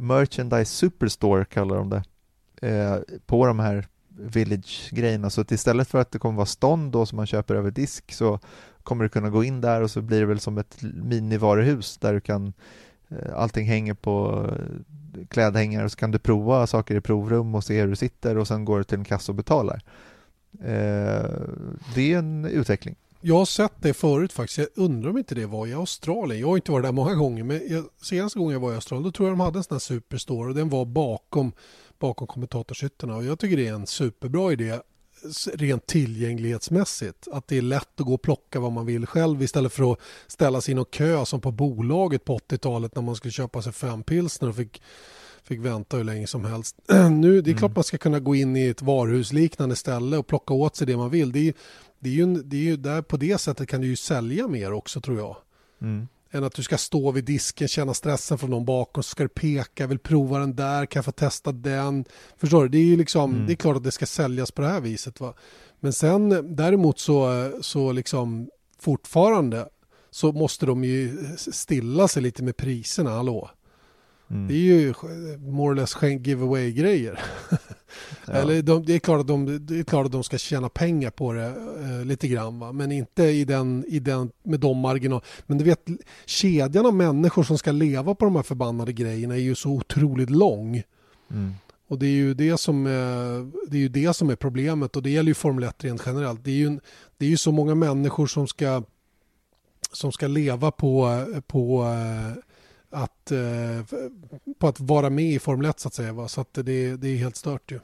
merchandise superstore kallar de det eh, på de här village-grejerna så att istället för att det kommer vara stånd då som man köper över disk så kommer du kunna gå in där och så blir det väl som ett minivaruhus där du kan eh, allting hänger på eh, klädhängare och så kan du prova saker i provrum och se hur du sitter och sen går du till en kassa och betalar. Eh, det är en utveckling. Jag har sett det förut faktiskt. Jag undrar om inte det var i Australien. Jag har inte varit där många gånger men jag, senaste gången jag var i Australien då tror jag de hade en sån här superstore och den var bakom, bakom kommentatorshytterna och jag tycker det är en superbra idé rent tillgänglighetsmässigt. Att det är lätt att gå och plocka vad man vill själv istället för att ställa sig i någon kö som på bolaget på 80-talet när man skulle köpa sig fem pilsner och fick fick vänta hur länge som helst. nu, det är klart man ska kunna gå in i ett varuhusliknande ställe och plocka åt sig det man vill. Det är, det är ju, det är ju där på det sättet kan du ju sälja mer också tror jag. Mm. Än att du ska stå vid disken, känna stressen från någon bakom, så ska du peka, vill prova den där, kan jag få testa den? Förstår du? Det är ju liksom, Mm. det är klart att det ska säljas på det här viset. Va? Men sen däremot så, så liksom fortfarande så måste de ju stilla sig lite med priserna, hallå? Mm. Det är ju more or less giveaway-grejer. Ja. Eller de, det, är klart att de, det är klart att de ska tjäna pengar på det eh, lite grann. Va? Men inte i den, i den, med de marginaler. Men du vet, kedjan av människor som ska leva på de här förbannade grejerna är ju så otroligt lång. Mm. Och det är ju det som är, det är, ju det som är problemet och det gäller ju Formel 1 rent generellt. Det är ju, det är ju så många människor som ska, som ska leva på, på eh, att, eh, på att vara med i Formel 1 så att säga. Va? Så att det, det är helt stört ju.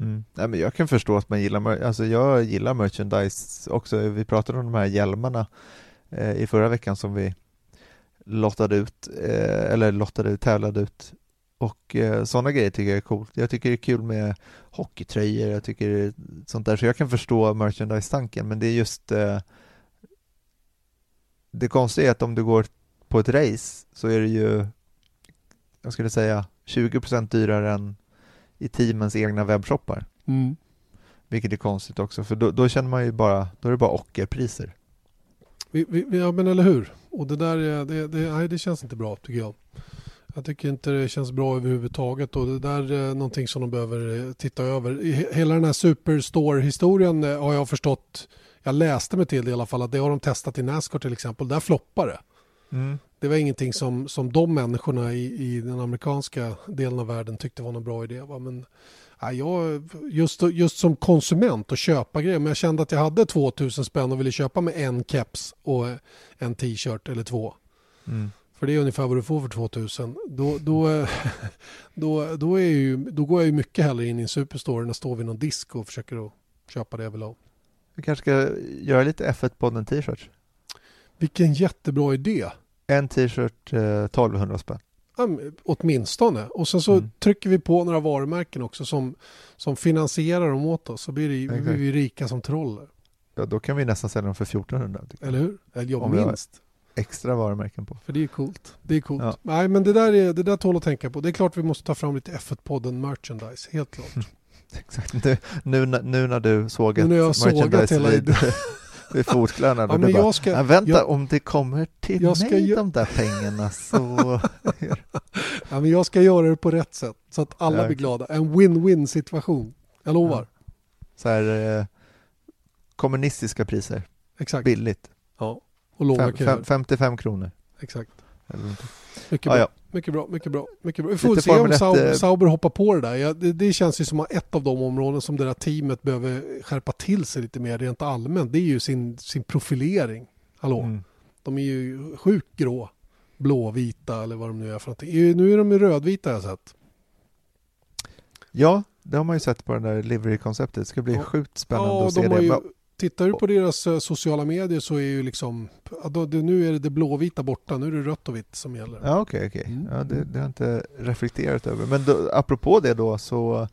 Mm. Nej, men jag kan förstå att man gillar, alltså jag gillar merchandise också. Vi pratade om de här hjälmarna eh, i förra veckan som vi lottade ut, eh, eller lottade ut, tävlade ut. Och eh, sådana grejer tycker jag är coolt. Jag tycker det är kul med hockeytröjor, jag tycker det är sånt där. Så jag kan förstå merchandise-tanken, men det är just eh, det konstiga är att om du går på ett race så är det ju, jag skulle säga, 20% dyrare än i teamens egna webbshoppar. Mm. Vilket är konstigt också, för då, då känner man ju bara, då är det bara ockerpriser. Vi, vi, ja men eller hur. Och det där är- det, det, nej, det känns inte bra tycker jag. Jag tycker inte det känns bra överhuvudtaget och det där är någonting som de behöver eh, titta över. Hela den här Superstore-historien eh, har jag förstått, jag läste mig till det i alla fall, att det har de testat i Nascar till exempel. Där floppar det. Det var ingenting som, som de människorna i, i den amerikanska delen av världen tyckte var någon bra idé. Va? Men, nej, jag, just, just som konsument och köpa grejer, men jag kände att jag hade 2000 spänn och ville köpa med en keps och en t-shirt eller två. Mm. För det är ungefär vad du får för 2000. Då, då, då, då, är ju, då går jag ju mycket hellre in i en superstore än att stå vid någon disk och försöker att köpa det jag vill ha. Vi kanske ska göra lite F1-podden t-shirts. Vilken jättebra idé. En t-shirt eh, 1200 spänn. åtminstone. Och sen så mm. trycker vi på några varumärken också som, som finansierar dem åt oss. Så blir, det, blir vi rika som troll. Ja, då kan vi nästan sälja dem för 1400. Eller hur? Eller ja, minst. Extra varumärken på. För det är coolt. Det är coolt. Ja. Nej, men det där, är, det där tål att tänka på. Det är klart vi måste ta fram lite F1-podden merchandise, helt klart. Exakt, nu, nu, nu när du sågat nu när jag sågat hela vid fotkläderna. Ja, men jag ska, vänta, jag, om det kommer till mig ska, de där pengarna så... ja, men jag ska göra det på rätt sätt så att alla ja. blir glada. En win-win situation. Jag lovar. Ja. Så här, eh, kommunistiska priser. Exakt. Billigt. Ja. Och låga fem, 55 kronor. Exakt. Mycket bra. Mycket bra, mycket bra. Mycket bra. Vi får se om Sauber, eh, Sauber hoppar på det där. Ja, det, det, känns ju som ett av de områden som det där teamet behöver skärpa till sig lite mer rent allmänt. Det är ju sin, sin profilering. Hallå? Mm. De är ju sjukt grå. Blåvita eller vad de nu är för någonting. Nu är de ju rödvita har jag sett. Ja, det har man ju sett på det där livery-konceptet. Det ska bli ja. sjukt spännande ja, att se det. Ju, Tittar du på deras eh, sociala medier så är ju liksom, nu är det det blåvita borta, nu är det rött och vitt som gäller. Ja, okej, okay, okay. mm. ja, det, det, har jag inte reflekterat över. Men då, apropå det då så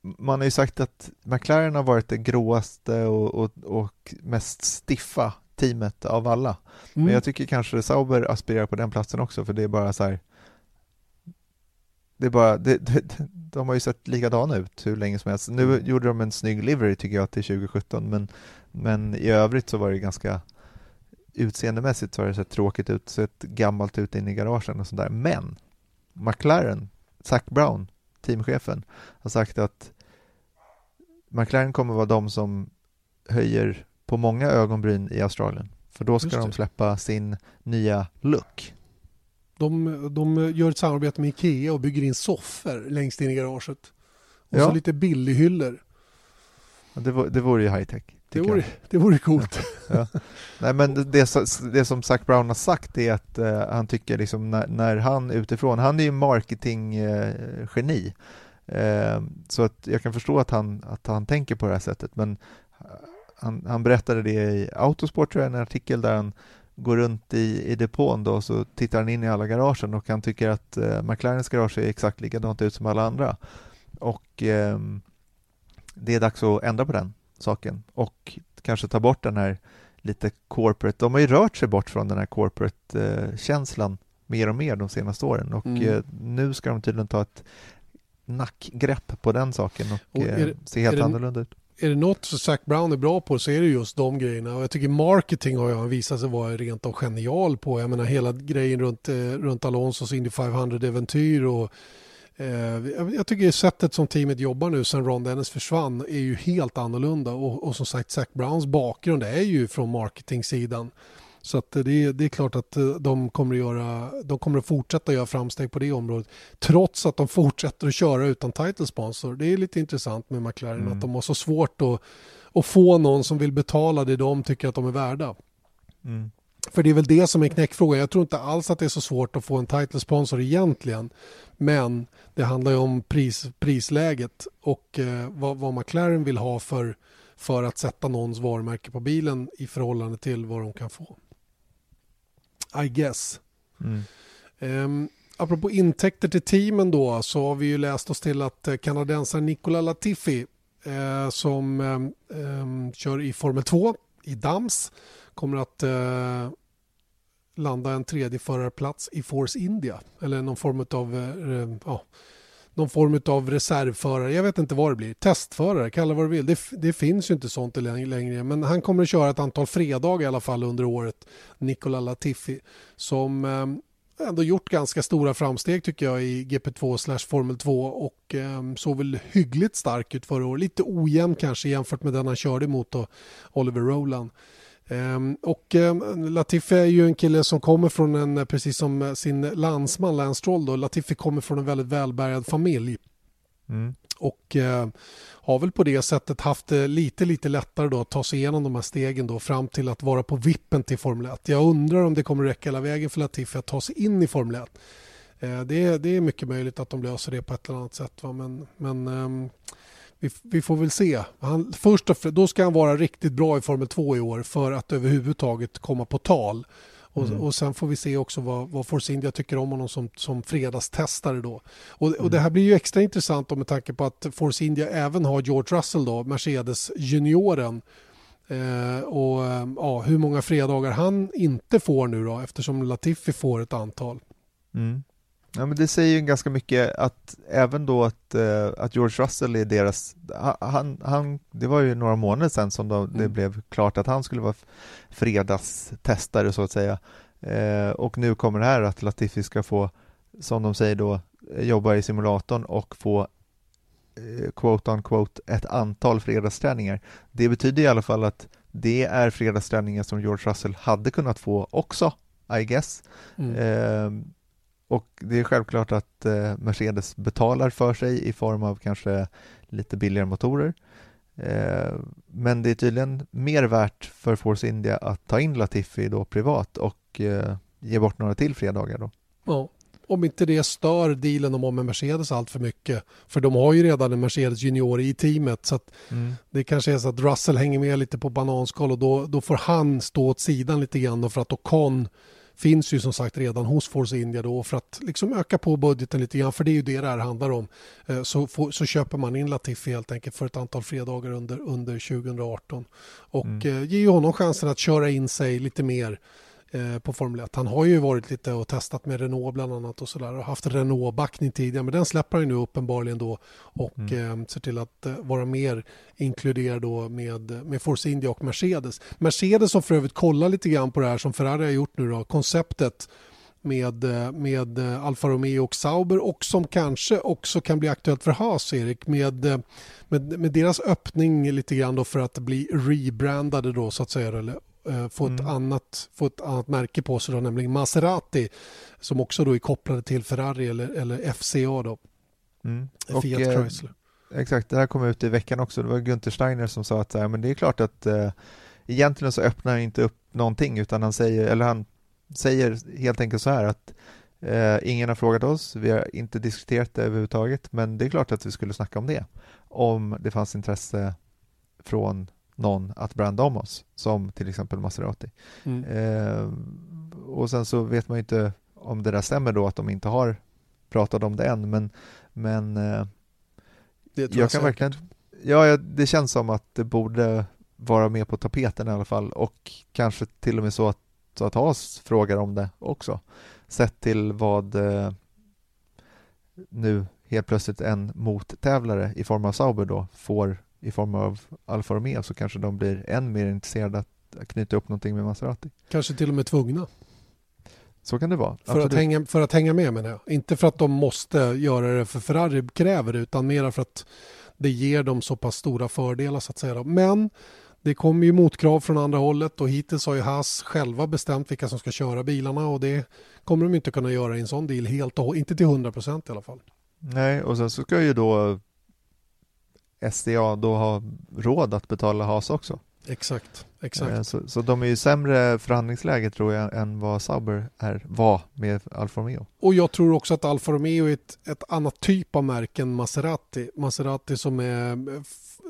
man har ju sagt att McLaren har varit det gråaste och, och, och mest stiffa teamet av alla. Mm. Men jag tycker kanske Sauber aspirerar på den platsen också för det är bara så här det är bara, det, det, de har ju sett likadana ut hur länge som helst. Nu mm. gjorde de en snygg livery tycker jag till 2017 men, men i övrigt så var det ganska utseendemässigt så har det sett tråkigt ut, sett gammalt ut inne i garagen och sådär. Men McLaren, Zac Brown, teamchefen, har sagt att McLaren kommer vara de som höjer på många ögonbryn i Australien. För då ska de släppa sin nya look. De, de gör ett samarbete med Ikea och bygger in soffor längst in i garaget. Och ja. så lite billighyllor. Det, vore, det vore ju high tech. Det vore, det vore coolt. Ja. Nej, men det, det, som Zac Brown har sagt är att uh, han tycker liksom när, när, han utifrån, han är ju marketinggeni, uh, uh, så att jag kan förstå att han, att han tänker på det här sättet, men han, han berättade det i Autosport, tror jag, en artikel där han går runt i, i depån då så tittar han in i alla garagen och han tycker att eh, McLarens garage ser exakt likadant ut som alla andra. Och eh, det är dags att ändra på den saken och kanske ta bort den här lite corporate, de har ju rört sig bort från den här corporate-känslan eh, mer och mer de senaste åren och mm. eh, nu ska de tydligen ta ett nackgrepp på den saken och, och eh, det, se helt annorlunda ut är det något som Zac Brown är bra på så är det just de grejerna. Och jag tycker marketing har han visat sig vara rent av genial på. Jag menar hela grejen runt, eh, runt Alonsos Indy 500-äventyr och eh, jag tycker sättet som teamet jobbar nu sen Ron Dennis försvann är ju helt annorlunda och, och som sagt Zac Browns bakgrund är ju från marketingsidan. Så att det, det är klart att eh, de kommer, att göra, de kommer att fortsätta göra framsteg på det området. Trots att de fortsätter att köra utan title sponsor. Det är lite intressant med McLaren mm. att de har så svårt att, att få någon som vill betala det de tycker att de är värda. Mm. För det är väl det som är knäckfrågan. Jag tror inte alls att det är så svårt att få en title sponsor egentligen. Men det handlar ju om pris, prisläget och eh, vad, vad McLaren vill ha för, för att sätta någons varumärke på bilen i förhållande till vad de kan få. I guess. Mm. Um, apropå intäkter till teamen då så har vi ju läst oss till att eh, kanadensaren Nicola Latifi eh, som eh, kör i Formel 2 i Dams kommer att eh, landa en tredje förarplats i Force India eller någon form av eh, ja, någon form av reservförare. Jag vet inte vad det blir. Testförare, kalla vad du vill. Det, det, finns ju inte sånt längre. Men han kommer att köra ett antal fredagar i alla fall under året. Nicola Latifi. Som eh, ändå gjort ganska stora framsteg tycker jag i GP2 slash Formel 2 och eh, såg väl hyggligt stark ut förra året. Lite ojämn kanske jämfört med den han körde mot då, Oliver Rowland. Ehm, och ehm, Latifi är ju en kille som kommer från en, precis som sin landsman Lance Stroll då, Latifi kommer från en väldigt välbärgad familj. Mm. Och eh, har väl på det sättet haft det lite, lite lättare då att ta sig igenom de här stegen då fram till att vara på vippen till Formel 1. Jag undrar om det kommer räcka hela vägen för Latifi att ta sig in i Formel 1. Eh, det, är, det är mycket möjligt att de löser det på ett eller annat sätt. Va? Men, men eh, vi, vi, får väl se. Han, först och, då ska han vara riktigt bra i Formel 2 i år för att överhuvudtaget komma på tal. Och, mm. och sen får vi se också vad, vad Force India tycker om honom som, som fredagstestare då. Och, mm. och det här blir ju extra intressant med tanke på att Force India även har George Russell då, Mercedes junioren. Eh, och ja, hur många fredagar han inte får nu då eftersom Latifi får ett antal. Mm. Ja, men det säger ju ganska mycket att även då att, uh, att George Russell är deras, han, han, det var ju några månader sedan som de, mm. det blev klart att han skulle vara fredagstestare så att säga. Uh, och nu kommer det här att Latifi ska få, som de säger då, jobba i simulatorn och få uh, quote on quote ett antal fredagsträningar. Det betyder i alla fall att det är fredagsträningar som George Russell hade kunnat få också, I guess. Mm. Och det är självklart att eh, Mercedes betalar för sig i form av kanske lite billigare motorer. Eh, men det är tydligen mer värt för Force India att ta in Latifi då privat och eh, ge bort några till fredagar då. Ja, om inte det stör dealen de har med Mercedes allt för mycket. För de har ju redan en Mercedes junior i teamet så att mm. det kanske är så att Russell hänger med lite på bananskal och då, då får han stå åt sidan lite grann för att Ocon finns ju som sagt redan hos Force India då för att liksom öka på budgeten lite grann för det är ju det det här handlar om. Eh, så, får, så köper man in Latifi helt enkelt för ett antal fredagar under, under 2018 och mm. Eh, ger ju honom chansen att köra in sig lite mer Eh, på Formel 1. Han har ju varit lite och testat med Renault bland annat och sådär och haft Renault-backning tidigare men den släpper han nu uppenbarligen då och mm. eh, ser till att eh, vara mer inkluderad då med, med Force India och Mercedes. Mercedes har för övrigt kollat lite grann på det här som Ferrari har gjort nu då, konceptet med, eh, med eh, Alfa Romeo och Sauber och som kanske också kan bli aktuellt för Haas, Erik, med, med, med deras öppning lite grann då för att bli rebrandade då så att säga, eller få, ett mm. annat, få ett annat märke på sig, då, nämligen Maserati som också då är kopplade till Ferrari eller, eller FCA. Då. Mm. Och, Fiat eh, Chrysler. exakt, det här kom ut i veckan också. Det var Günther Steiner som sa att men det är klart att eh, egentligen så öppnar han inte upp någonting utan han säger, eller han säger helt enkelt så här att eh, ingen har frågat oss, vi har inte diskuterat det överhuvudtaget men det är klart att vi skulle snacka om det om det fanns intresse från någon att branda om oss, som till exempel Maserati. Mm. Eh, och sen så vet man ju inte om det där stämmer då, att de inte har pratat om det än, men, men eh, jag, jag kan verkligen, ja, det känns som att det borde vara med på tapeten i alla fall och kanske till och med så att, så att Haas frågar om det också, sett till vad eh, nu helt plötsligt en mottävlare i form av Sauber då får i form av Alfa Romeo så kanske de blir än mer intresserade att knyta upp någonting med Maserati. Kanske till och med tvungna. Så kan det vara. För att, hänga, för att hänga med menar jag. Inte för att de måste göra det för Ferrari kräver det utan mer för att det ger dem så pass stora fördelar så att säga. Men det kommer ju motkrav från andra hållet och hittills har ju Haas själva bestämt vilka som ska köra bilarna och det kommer de inte kunna göra i en sån deal helt och inte till 100 procent i alla fall. Nej, och sen så ska ju då SDA då har råd att betala HAS också. Exakt, exakt. Eh, så, så de är ju sämre förhandlingsläge tror jag än vad Sauber är, var med Alfa Romeo. Och jag tror också att Alfa Romeo är ett, ett annat typ av märke än Maserati. Maserati som är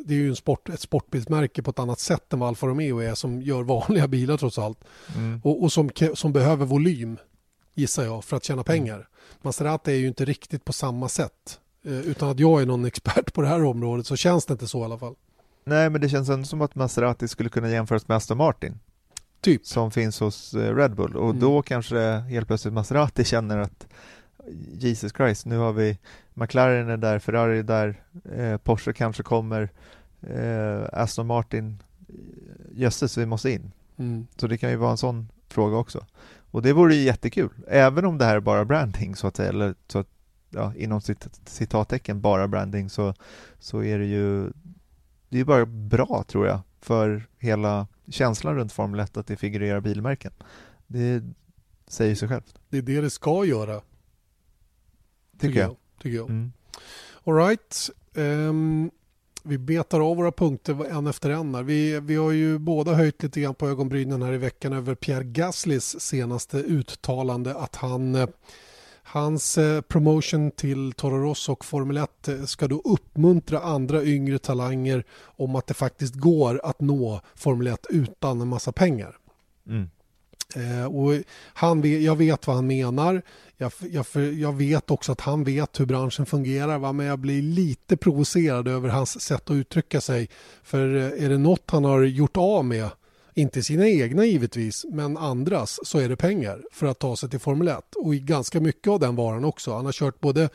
det är ju en sport, ett sportbilsmärke på ett annat sätt än vad Alfa Romeo är som gör vanliga bilar trots allt. Mm. Och, och, som, som behöver volym gissar jag för att tjäna pengar. Mm. Maserati är ju inte riktigt på samma sätt. Eh, utan att jag är någon expert på det här området så känns det inte så i alla fall. Nej, men det känns ändå som att Maserati skulle kunna jämföras med Aston Martin. Typ. Som finns hos eh, Red Bull och mm. då kanske helt plötsligt Maserati känner att Jesus Christ, nu har vi McLaren är där, Ferrari är där, eh, Porsche kanske kommer, eh, Aston Martin, jösses vi måste in. Mm. Så det kan ju vara en sån fråga också. Och det vore ju jättekul, även om det här är bara branding så att säga, eller så att ja, inom cit citattecken bara branding så, så är det ju det är bara bra tror jag för hela känslan runt Formel 1 att det figurerar bilmärken. Det säger sig självt. Det är det det ska göra. Tycker, tycker jag. jag. Tycker jag. Mm. All right. Um, vi betar av våra punkter en efter en. Vi, vi har ju båda höjt lite grann på ögonbrynen här i veckan över Pierre Gaslys senaste uttalande att han eh, Hans eh, promotion till Toro Rosso och Formel 1 eh, ska då uppmuntra andra yngre talanger om att det faktiskt går att nå Formel 1 utan en massa pengar. Mm. Eh, och han, jag vet vad han menar. Jag, jag, jag, vet också att han vet hur branschen fungerar va? men jag blir lite provocerad över hans sätt att uttrycka sig. För eh, är det något han har gjort av med, inte sina egna givetvis, men andras, så är det pengar för att ta sig till Formel 1. Och i ganska mycket av den varan också. Han har kört både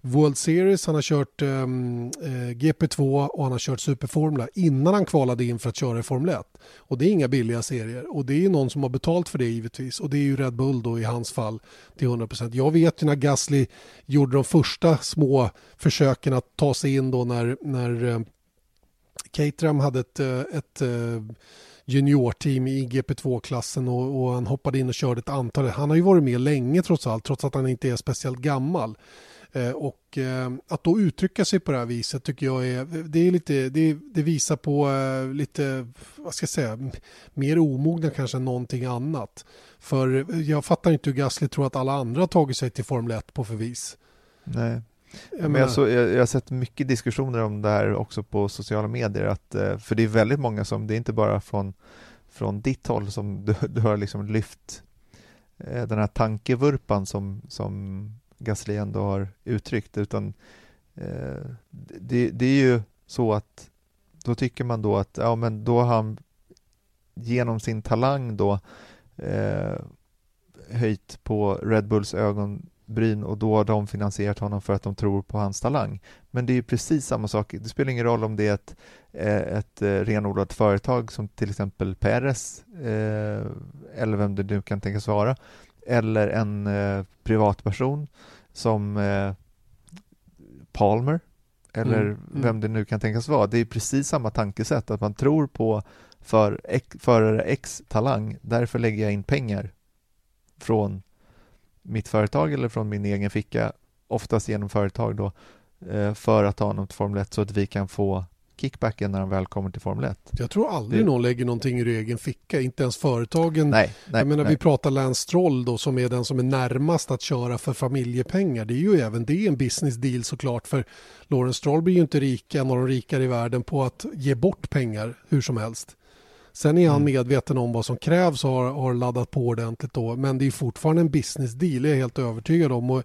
World Series, han har kört um, eh, GP2 och han har kört Superformula innan han kvalade in för att köra i Formel 1. Och det är inga billiga serier och det är någon som har betalt för det givetvis och det är ju Red Bull då i hans fall till 100%. Jag vet ju när Gasly gjorde de första små försöken att ta sig in då när, när eh, Caterham hade ett, uh, ett uh, juniorteam i GP2-klassen och, och, han hoppade in och körde ett antal. Han har ju varit med länge trots allt, trots att han inte är speciellt gammal. Eh, och eh, att då uttrycka sig på det här viset tycker jag är, det, är lite, det, det visar på eh, lite, vad ska jag säga, mer omogna kanske än någonting annat. För jag fattar inte hur Gasly tror att alla andra har tagit sig till Formel 1 på förvis. Nej. Jag, men jag, så, jag, jag, har sett mycket diskussioner om det här också på sociala medier, att, för det är väldigt många som, det är inte bara från, från ditt håll som du, du har liksom lyft den här tankevurpan som, som Gasly ändå har uttryckt, utan eh, det, det, är ju så att då tycker man då att ja, men då har han genom sin talang då eh, höjt på Red Bulls ögonbryn och då har de finansierat honom för att de tror på hans talang. Men det är ju precis samma sak, det spelar ingen roll om det är ett, eh, ett eh, renodlat företag som till exempel Peres eh, eller vem det nu kan tänkas vara eller en privatperson som Palmer eller mm, mm. vem det nu kan tänkas vara. Det är precis samma tankesätt, att man tror på för förare X talang, därför lägger jag in pengar från mitt företag eller från min egen ficka, oftast genom företag då, eh, för att ta honom till Formel 1 så att vi kan få kickbacken när han väl kommer till Formel 1. Jag tror aldrig det... någon lägger någonting ur egen ficka, inte ens företagen. Nej, nej, jag menar, nej. vi pratar Lance Stroll då som är den som är närmast att köra för familjepengar. Det är ju även det en business deal såklart för Lawrence Stroll blir ju inte rik, en av de rikare i världen på att ge bort pengar hur som helst. Sen är han mm. medveten om vad som krävs och har, har laddat på ordentligt då. Men det är fortfarande en business deal, det är jag helt övertygad om. Och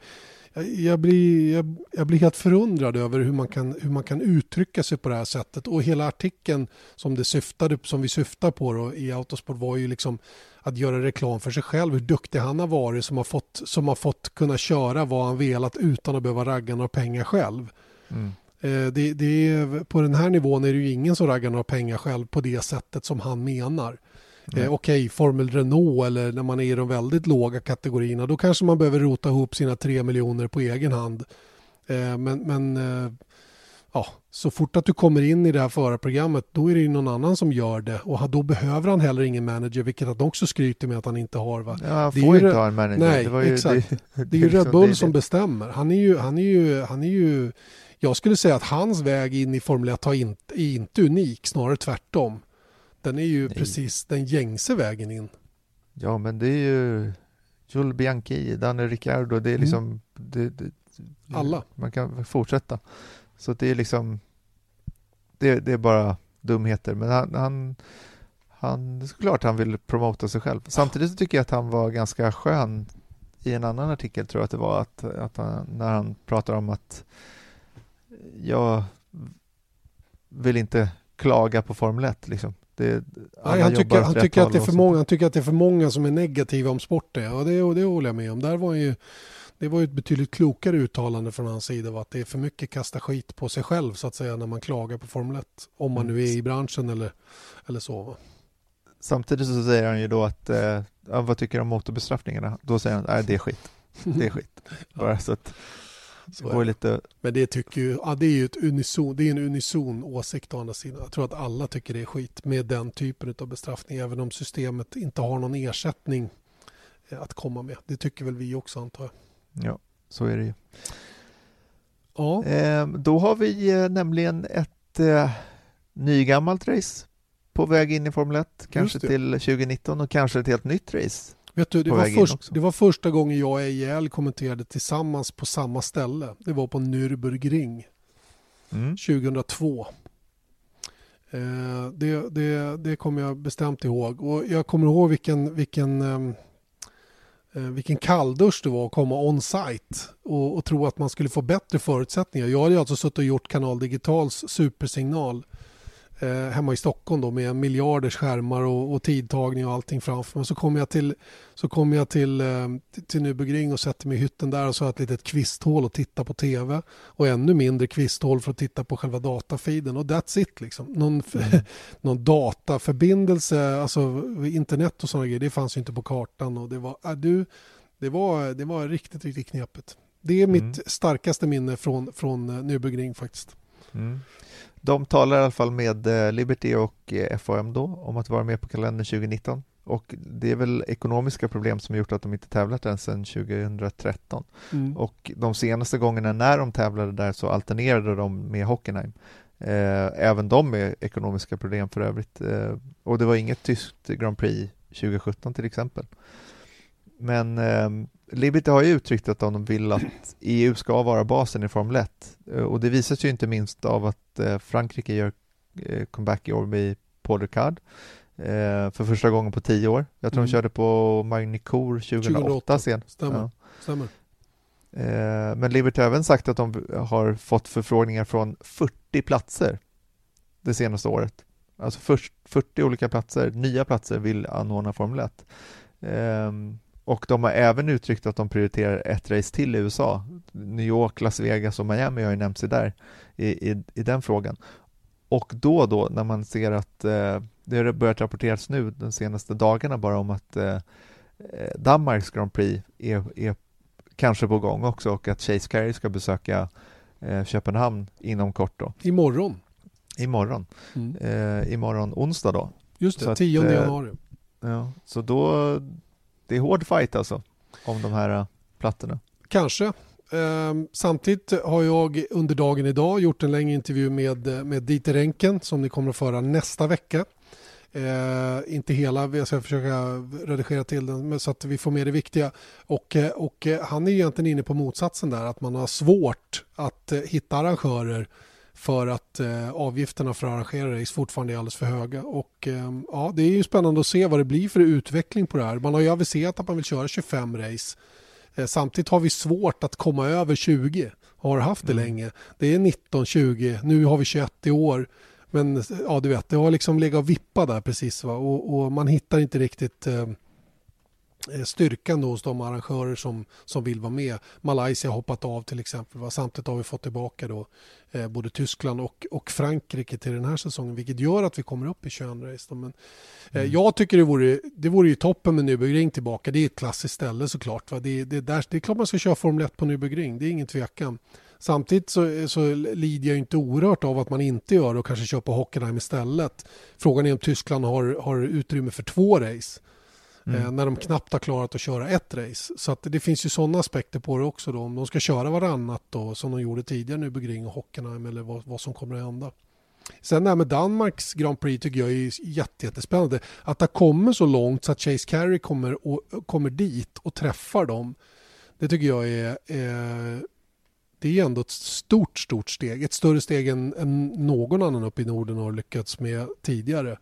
jag, blir, jag, jag, blir helt förundrad över hur man, kan, hur man kan uttrycka sig på det här sättet. Och hela artikeln som, det syftade, som vi syftar på då, i Autosport var ju liksom att göra reklam för sig själv, hur duktig han har varit som har fått, som har fått kunna köra vad han velat utan att behöva ragga några pengar själv. Mm. Eh, det, det är, på den här nivån är det ju ingen som raggar några pengar själv på det sättet som han menar. Eh, Okej, okay, Formel Renault eller när man är i de väldigt låga kategorierna då kanske man behöver rota ihop sina tre miljoner på egen hand. Eh, men, men eh, ja, så fort att du kommer in i det här förarprogrammet då är det ju någon annan som gör det och då behöver han heller ingen manager vilket han också skryter med att han inte har. Va? Ja, han får inte ha en manager. Nej, det ju, exakt. Det, det, är ju Red Bull det, som bestämmer. Han är ju, han är ju, han är ju jag skulle säga att hans väg in i Formel 1 är inte, är inte unik, snarare tvärtom. Den är ju Nej. precis den gängse vägen in. Ja, men det är ju Jules Bianchi, Daniel Ricciardo, det är mm. liksom... Mm. Det, det, Alla. Man kan fortsätta. Så det är liksom... Det, det är bara dumheter, men han, han, han... Såklart han vill promota sig själv. Samtidigt så tycker jag att han var ganska skön i en annan artikel, tror jag att det var, att, att han, när han pratar om att jag vill inte klaga på Formel 1. Liksom. Det, Nej, han, tycker, han, tycker att det är för många, han tycker att det är för många som är negativa om sporten och det, och det håller jag med om. Där var ju, det var ju ett betydligt klokare uttalande från hans sida att det är för mycket kasta skit på sig själv så att säga när man klagar på Formel 1. Om man nu är i branschen eller, eller så. Samtidigt så säger han ju då att, eh, vad tycker du om motorbestraffningarna? Då säger han, nej det är skit. Det är skit. Bara så att så går lite... Men det tycker ju, ja, det är ju ett unison, det är en unison åsikt å andra sidan. Jag tror att alla tycker det är skit med den typen av bestraffning, även om systemet inte har någon ersättning eh, att komma med. Det tycker väl vi också antar jag. Ja, så är det ju. Ja. Eh, då har vi eh, nämligen ett eh, nygammalt race på väg in i Formel 1, kanske till 2019 och kanske ett helt nytt race Vet du, det, var först, det var första gången jag och EIL kommenterade tillsammans på samma ställe. Det var på Nürburgring mm. 2002. Eh, det, det, det kommer jag bestämt ihåg. Och jag kommer ihåg vilken, vilken, ehm, eh, vilken kalldusch det var att komma on-site och, och tro att man skulle få bättre förutsättningar. Jag hade alltså suttit och gjort Kanal Digitals supersignal eh, hemma i Stockholm då med miljarders skärmar och, och tidtagning och allting framför mig. Så kommer jag till, så kom jag till, eh, till Nybygring och sätter mig i hytten där och så har ett litet kvisthål och tittar på tv och ännu mindre kvisthål för att titta på själva datafeeden och that's it liksom. Någon, mm. någon dataförbindelse, alltså internet och sådana grejer, det fanns ju inte på kartan och det var, äh, du, det var, det var riktigt, riktigt knepigt. Det är mitt mm. starkaste minne från, från eh, Nybygring faktiskt. Mm. De talar i alla fall med eh, Liberty och eh, FOM då om att vara med på kalendern 2019 och det är väl ekonomiska problem som har gjort att de inte tävlat än sedan 2013. Mm. Och de senaste gångerna när de tävlade där så alternerade de med Hockenheim. Eh, även de med ekonomiska problem för övrigt. Eh, och det var inget tyskt Grand Prix 2017 till exempel. Men eh, Liberty har ju uttryckt att de vill att EU ska vara basen i Formel 1 eh, och det visas ju inte minst av att eh, Frankrike gör eh, comeback i år med Paul Ricard för första gången på tio år. Jag tror mm. de körde på Magny-Cours 2008, 2008 sen. Stämmer. Ja. Stämmer. Men Liberty har även sagt att de har fått förfrågningar från 40 platser det senaste året. Alltså 40 olika platser, nya platser vill anordna Formel 1. Och de har även uttryckt att de prioriterar ett race till i USA. New York, Las Vegas och Miami har ju nämnts där i, i, i den frågan. Och då då när man ser att eh, det har börjat rapporteras nu de senaste dagarna bara om att eh, eh, Danmarks Grand Prix är, är kanske på gång också och att Chase Carey ska besöka eh, Köpenhamn inom kort då. Imorgon. Imorgon. Mm. Eh, imorgon onsdag då. Just det, 10 eh, januari. Ja, så då det är hård fight alltså om de här eh, plattorna. Kanske. Ehm, samtidigt har jag under dagen idag gjort en längre intervju med, eh, med Dieter Enken som ni kommer att föra nästa vecka. Eh, inte hela, jag ska försöka redigera till den så att vi får med det viktiga. Och, eh, och han är egentligen inne på motsatsen där, att man har svårt att hitta arrangörer för att eh, avgifterna för att arrangera race fortfarande är alldeles för höga. Och, eh, ja, det är ju spännande att se vad det blir för utveckling på det här. Man har ju aviserat att man vill köra 25 race. Eh, samtidigt har vi svårt att komma över 20. Har haft det mm. länge. Det är 19, 20, nu har vi 21 i år. Men ja, du vet, det har liksom legat och vippat där precis. Va? Och, och man hittar inte riktigt eh, Eh, styrkan då hos de arrangörer som, som vill vara med. Malaysia har hoppat av till exempel. Va? Samtidigt har vi fått tillbaka då, eh, både Tyskland och, och Frankrike till den här säsongen vilket gör att vi kommer upp i 21 race. Men, eh, mm. Jag tycker det vore, det vore ju toppen med Nürburgring tillbaka. Det är ett klassiskt ställe såklart. Va? Det, det, där, det är klart man ska köra Formel 1 på Nürburgring, det är ingen tvekan. Samtidigt så, så lider jag inte oerhört av att man inte gör det och kanske kör på Hockenheim istället. Frågan är om Tyskland har, har utrymme för två race. Mm. Eh, när de knappt har klarat att köra ett race. Så att det finns ju sådana aspekter på det också. Då. Om de ska köra varannat då, som de gjorde tidigare nu Begring och Hockenheim eller vad, vad som kommer att hända. Sen det här med Danmarks Grand Prix tycker jag är jättespännande. Att det kommer så långt så att Chase Carey kommer, och, kommer dit och träffar dem. Det tycker jag är, är det är ändå ett stort, stort steg. Ett större steg än, än någon annan uppe i Norden har lyckats med tidigare.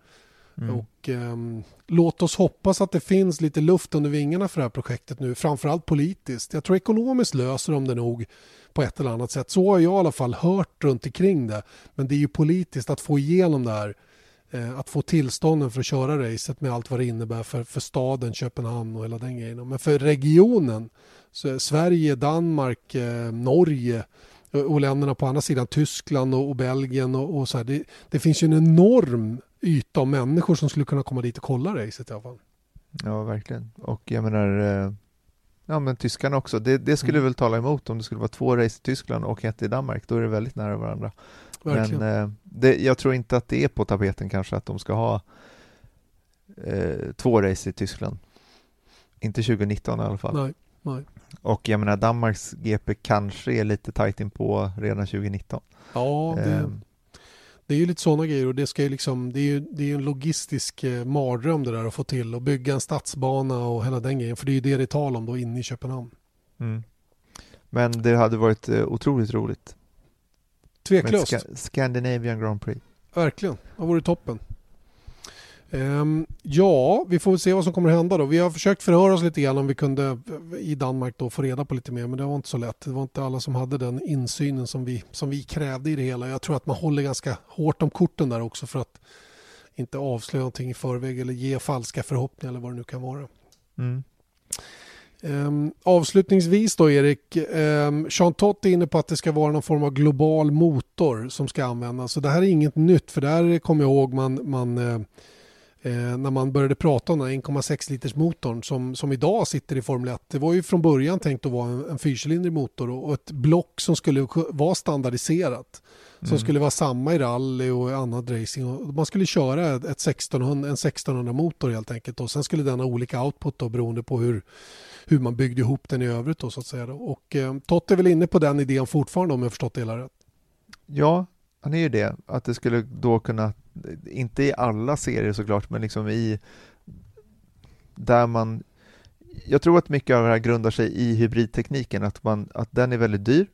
Mm. Och, um, låt oss hoppas att det finns lite luft under vingarna för det här projektet nu, framförallt politiskt. Jag tror ekonomiskt löser de det nog på ett eller annat sätt. Så har jag i alla fall hört runt omkring det. Men det är ju politiskt att få igenom det här. Eh, att få tillstånden för att köra racet med allt vad det innebär för, för staden Köpenhamn och hela den grejen. Men för regionen, Sverige, Danmark, eh, Norge eh, och länderna på andra sidan, Tyskland och, och Belgien och, och så här. Det, det finns ju en enorm yta av människor som skulle kunna komma dit och kolla racet i alla fall. Ja, verkligen. Och jag menar, eh, ja men tyskarna också. Det, det skulle mm. väl tala emot om det skulle vara två race i Tyskland och ett i Danmark. Då är det väldigt nära varandra. Verkligen. Men eh, det, jag tror inte att det är på tapeten kanske att de ska ha eh, två race i Tyskland. Inte 2019 i alla fall. Nej, nej. Och jag menar Danmarks GP kanske är lite tajt in på redan 2019. Ja, det, eh, det är ju lite sådana grejer och det, ska ju liksom, det är ju det är en logistisk eh, mardröm det där att få till och bygga en stadsbana och hela den grejen. För det är ju det det är tal om då inne i Köpenhamn. Mm. Men det hade varit eh, otroligt roligt. Tveklöst. Ska Scandinavian Grand Prix. verkligen. Det vore toppen. Um, ja, vi får se vad som kommer att hända då. Vi har försökt förhöra oss lite grann om vi kunde i Danmark då få reda på lite mer men det var inte så lätt. Det var inte alla som hade den insynen som vi, som vi krävde i det hela. Jag tror att man håller ganska hårt om korten där också för att inte avslöja någonting i förväg eller ge falska förhoppningar eller vad det nu kan vara. Mm. Um, avslutningsvis då Erik, um, Jean Tott är inne på att det ska vara någon form av global motor som ska användas. Så det här är inget nytt för där kommer jag ihåg man, man uh, eh, när man började prata om den 1,6 liters motorn som, som idag sitter i Formel 1. Det var ju från början tänkt att vara en, en fyrcylindrig motor och, och, ett block som skulle vara standardiserat. Som mm. skulle vara samma i rally och annat racing. Man skulle köra ett 1600, en 1600 motor helt enkelt. Och sen skulle den ha olika output då, beroende på hur, hur man byggde ihop den i övrigt. Då, så att säga. Och eh, Tott är väl inne på den idén fortfarande om jag förstått det hela rätt. Ja, han är ju det. Att det skulle då kunna inte i alla serier såklart, men liksom i där man jag tror att mycket av det här grundar sig i hybridtekniken, att, man, att den är väldigt dyr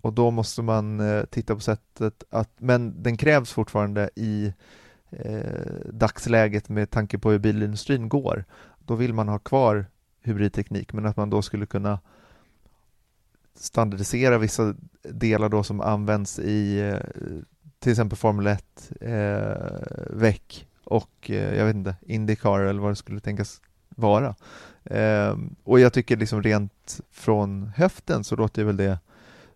och då måste man eh, titta på sättet att, men den krävs fortfarande i eh, dagsläget med tanke på hur bilindustrin går. Då vill man ha kvar hybridteknik, men att man då skulle kunna standardisera vissa delar då som används i eh, till exempel Formel 1, eh, väck och eh, jag vet inte, Indycar eller vad det skulle tänkas vara. Eh, och jag tycker liksom rent från höften så låter väl det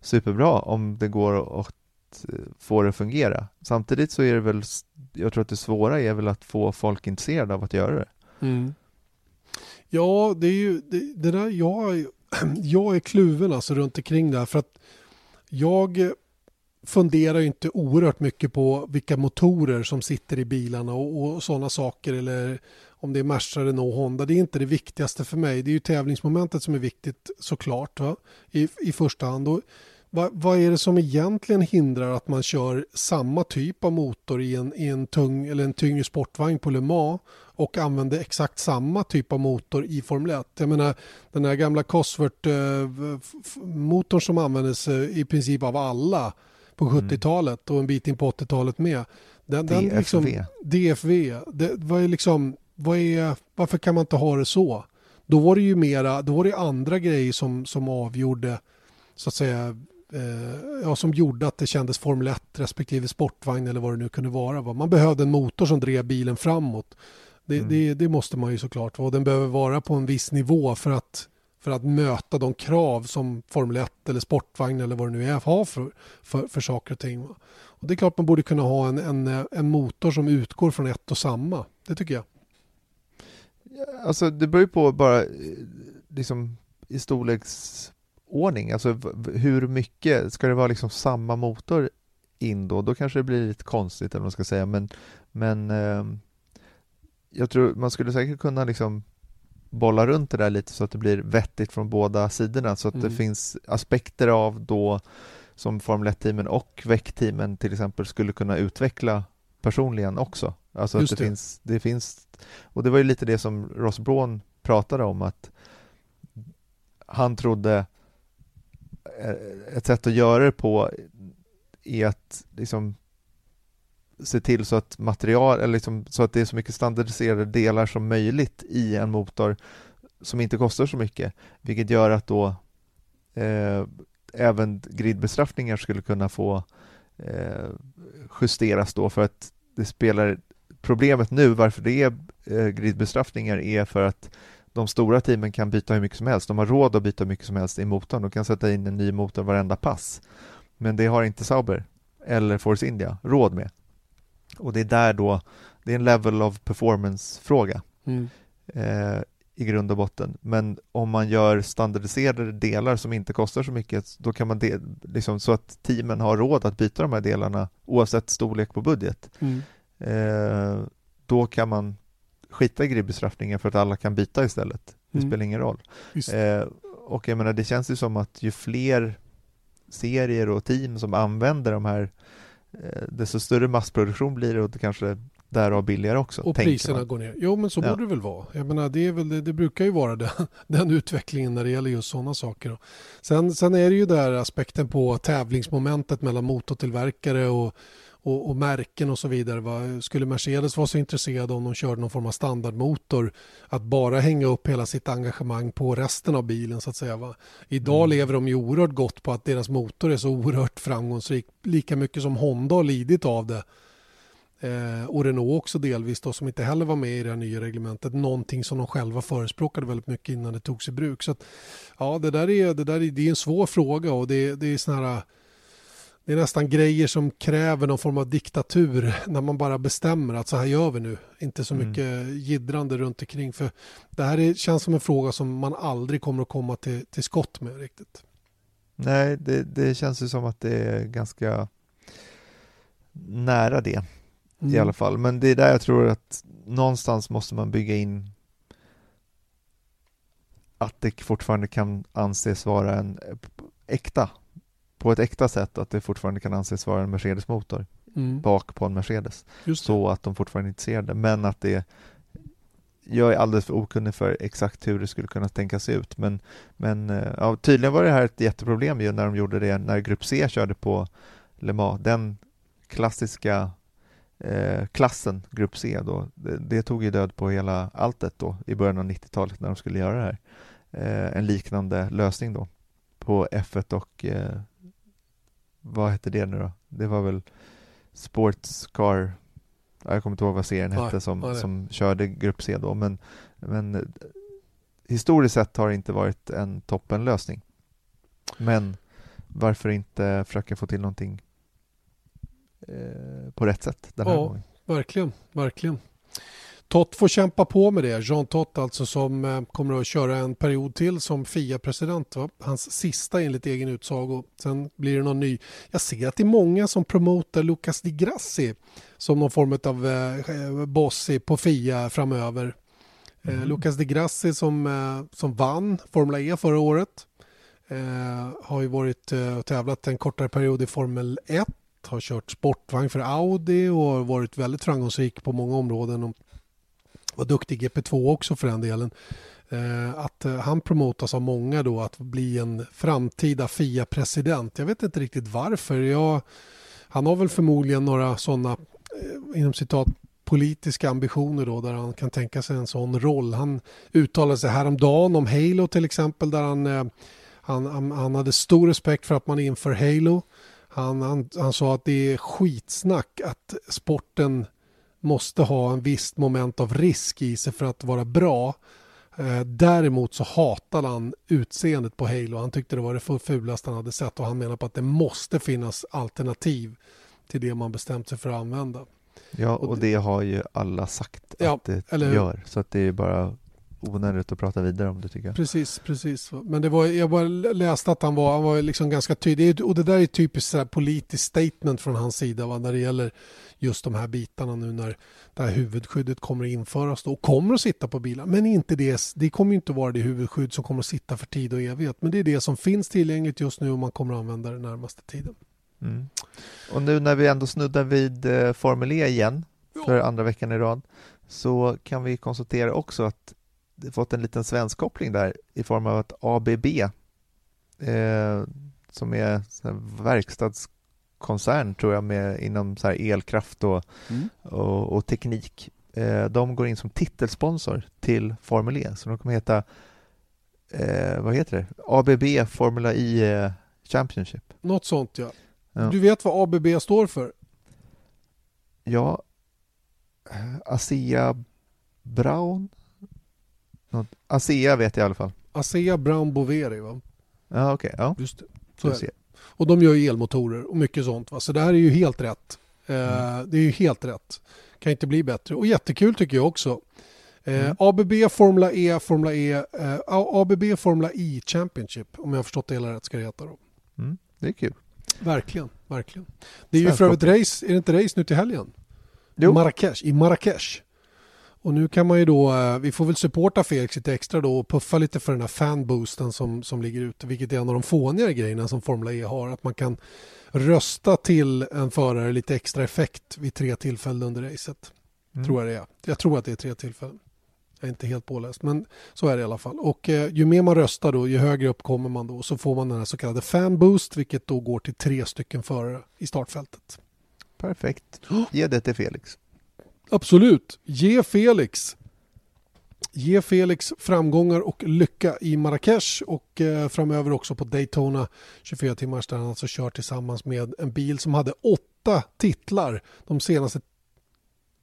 superbra om det går att eh, få det att fungera. Samtidigt så är det väl, jag tror att det svåra är väl att få folk intresserade av att göra det. Mm. Ja, det är ju det, det där, jag, jag är kluven alltså runt omkring det här för att jag funderar ju inte oerhört mycket på vilka motorer som sitter i bilarna och, och sådana saker eller om det är Merca, Renault, Honda. Det är inte det viktigaste för mig. Det är ju tävlingsmomentet som är viktigt såklart va? I, i första hand. Och vad, vad, är det som egentligen hindrar att man kör samma typ av motor i en, i en tung eller en tyngre sportvagn på Le Mans och använder exakt samma typ av motor i Formel 1. Jag menar den här gamla Cosworth-motorn eh, som användes eh, i princip av alla på 70-talet mm. och en bit in på 80-talet med. Den, DFV. Den liksom, DFV. Det, vad är liksom, vad är, varför kan man inte ha det så? Då var det ju mera, då var det andra grejer som, som avgjorde så att säga eh, ja, som gjorde att det kändes Formel 1 respektive sportvagn eller vad det nu kunde vara. Va? Man behövde en motor som drev bilen framåt. Det, mm. det, det måste man ju såklart vara. Den behöver vara på en viss nivå för att för att möta de krav som Formel 1 eller sportvagn eller vad det nu är har för, för, för saker och ting. Och det är klart man borde kunna ha en, en, en motor som utgår från ett och samma. Det tycker jag. Alltså det beror ju på bara eh, liksom i storleksordning, alltså hur mycket, ska det vara liksom samma motor in då? Då kanske det blir lite konstigt eller vad man ska säga, men, men eh, jag tror man skulle säkert kunna liksom bolla runt det där lite så att det blir vettigt från båda sidorna så att mm. det finns aspekter av då som Formel 1-teamen och VEC-teamen till exempel skulle kunna utveckla personligen också. Alltså att det, det, Finns, det finns, och det var ju lite det som Ross Braun pratade om att han trodde eh, ett sätt att göra det på är att liksom se till så att material, eller liksom, så att det är så mycket standardiserade delar som möjligt i en motor som inte kostar så mycket, vilket gör att då eh, även gridbestraffningar skulle kunna få eh, justeras då för att det spelar problemet nu varför det är eh, gridbestraffningar är för att de stora teamen kan byta hur mycket som helst. De har råd att byta hur mycket som helst i motorn. De kan sätta in en ny motor varenda pass. Men det har inte Sauber eller Force India råd med. Och det är där då, det är en level of performance-fråga mm. eh, i grund och botten. Men om man gör standardiserade delar som inte kostar så mycket, då kan man de, liksom, så att teamen har råd att byta de här delarna oavsett storlek på budget. Mm. Eh, då kan man skita i gridbestraffningen för att alla kan byta istället. Det mm. spelar ingen roll. Eh, och jag menar, det känns ju som att ju fler serier och team som använder de här desto större massproduktion blir det och det kanske därav billigare också. Och priserna man. går ner. Jo men så ja. borde det väl vara. Jag menar, det, är väl, det, det brukar ju vara den, den utvecklingen när det gäller just sådana saker. Sen, sen är det ju där aspekten på tävlingsmomentet mellan motortillverkare och, och, och, märken och så vidare. Va? Skulle Mercedes vara så intresserade om de körde någon form av standardmotor att bara hänga upp hela sitt engagemang på resten av bilen så att säga. Va? Idag mm. lever de ju oerhört gott på att deras motor är så oerhört framgångsrik. Lika mycket som Honda har lidit av det. Eh, och Renault också delvis då, som inte heller var med i det här nya reglementet. Någonting som de själva förespråkade väldigt mycket innan det togs i bruk. Så att, ja, det där är, det där är, det är en svår fråga och det, det är såna här det är nästan grejer som kräver någon form av diktatur när man bara bestämmer att så här gör vi nu. Inte så mm. mycket mm. gidrande runt omkring. För det här är, känns som en fråga som man aldrig kommer att komma till, till skott med riktigt. Nej, det, det känns ju som att det är ganska nära det mm. i alla fall. Men det är där jag tror att någonstans måste man bygga in att det fortfarande kan anses vara en äkta på ett äkta sätt att det fortfarande kan anses vara en Mercedes-motor mm. bak på en Mercedes. Så att de fortfarande är intresserade, men att det jag är alldeles för okunnig för exakt hur det skulle kunna tänkas ut, men, men eh, ja, tydligen var det här ett jätteproblem ju när de gjorde det när Grupp C körde på Le Mans. Den klassiska eh, klassen, Grupp C, då, det, det, tog ju död på hela alltet då i början av 90-talet när de skulle göra det här. Eh, en liknande lösning då på F1 och eh, vad hette det nu då? Det var väl Sports Car jag kommer inte ihåg vad serien nej, hette som, nej. som körde Grupp C då, men, men eh, historiskt sett har det inte varit en toppenlösning. Men varför inte försöka få till någonting eh, på rätt sätt den här ja, gången? Verkligen, verkligen. Tott får kämpa på med det. Jean Tott alltså som eh, kommer att köra en period till som FIA-president. Hans sista enligt egen utsago. Sen blir det någon ny. Jag ser att det är många som promotar Lucas Di Grassi som någon form av eh, boss på FIA framöver. Eh, mm. Lucas Di Grassi som, eh, som vann Formula E förra året. Har ju varit och tävlat en kortare period i Formel 1 har kört sportvagn för Audi och varit väldigt framgångsrik på många områden var duktig i GP2 också för den delen. Eh, att eh, han promotas av många då att bli en framtida FIA-president. Jag vet inte riktigt varför. Jag, han har väl förmodligen några sådana eh, inom citat politiska ambitioner då där han kan tänka sig en sån roll. Han uttalade sig häromdagen om Halo till exempel där han, han, han hade stor respekt för att man inför Halo. Han, han, han sa att det är skitsnack att sporten måste ha en visst moment av risk i sig för att vara bra. Eh, däremot så hatade han utseendet på Halo. Han tyckte det var det fulaste han hade sett och han menar på att det måste finnas alternativ till det man bestämt sig för att använda. Ja, och det har ju alla sagt ja, att det eller... gör, så att det är bara onödigt att prata vidare om det tycker jag. Precis, precis. Men det var, jag bara läste att han var, han var liksom ganska tydlig. Och det där är typiskt så politiskt statement från hans sida va, när det gäller just de här bitarna nu när det här huvudskyddet kommer att införas då, och kommer att sitta på bilar. Men inte det, det kommer inte att vara det huvudskydd som kommer att sitta för tid och evighet. Men det är det som finns tillgängligt just nu och man kommer att använda det närmaste tiden. Mm. Och nu när vi ändå snuddar vid eh, Formel E igen för andra veckan i rad så kan vi konstatera också att fått en liten svensk koppling där i form av att ABB eh, som är verkstads koncern tror jag med, inom så elkraft och, mm. och, och, teknik. Eh, de går in som titelsponsor till Formel E, så de kommer heta eh, vad heter det? ABB Formula E eh, Championship. Något sånt ja. ja. Du vet vad ABB står för? Ja, ASEA Brown? Något. ASEA vet jag i alla fall. ASEA Brown Boveri va? Ja okej, okay. ja. Just det. Så är det. Och de gör ju elmotorer och mycket sånt. Va? Så det här är ju helt rätt. Eh, mm. Det är ju helt rätt. Kan inte bli bättre. Och jättekul tycker jag också. Eh, mm. ABB Formula E, Formula E, eh, ABB Formula E Championship, om jag har förstått det hela rätt ska det heta då. Mm. Det är kul. Verkligen, verkligen. Det är ju för övrigt race, är det inte race nu till helgen? Jo. Marrakesh, I Marrakesh. Och nu kan man ju då, eh, vi får väl supporta Felix lite extra då och puffa lite för den här fanboosten som, som ligger ute, vilket är en av de fånigare grejerna som Formula E har, att man kan rösta till en förare lite extra effekt vid tre tillfällen under racet. Mm. Tror jag det är. Jag tror att det är tre tillfällen. Jag är inte helt påläst, men så är det i alla fall. Och eh, ju mer man röstar då, ju högre upp kommer man då. Så får man den här så kallade fanboost, vilket då går till tre stycken förare i startfältet. Perfekt. Ge det till Felix. Absolut. Ge Felix Ge Felix framgångar och lycka i Marrakesh och eh, framöver också på Daytona 24 timmars där han alltså kör tillsammans med en bil som hade åtta titlar de senaste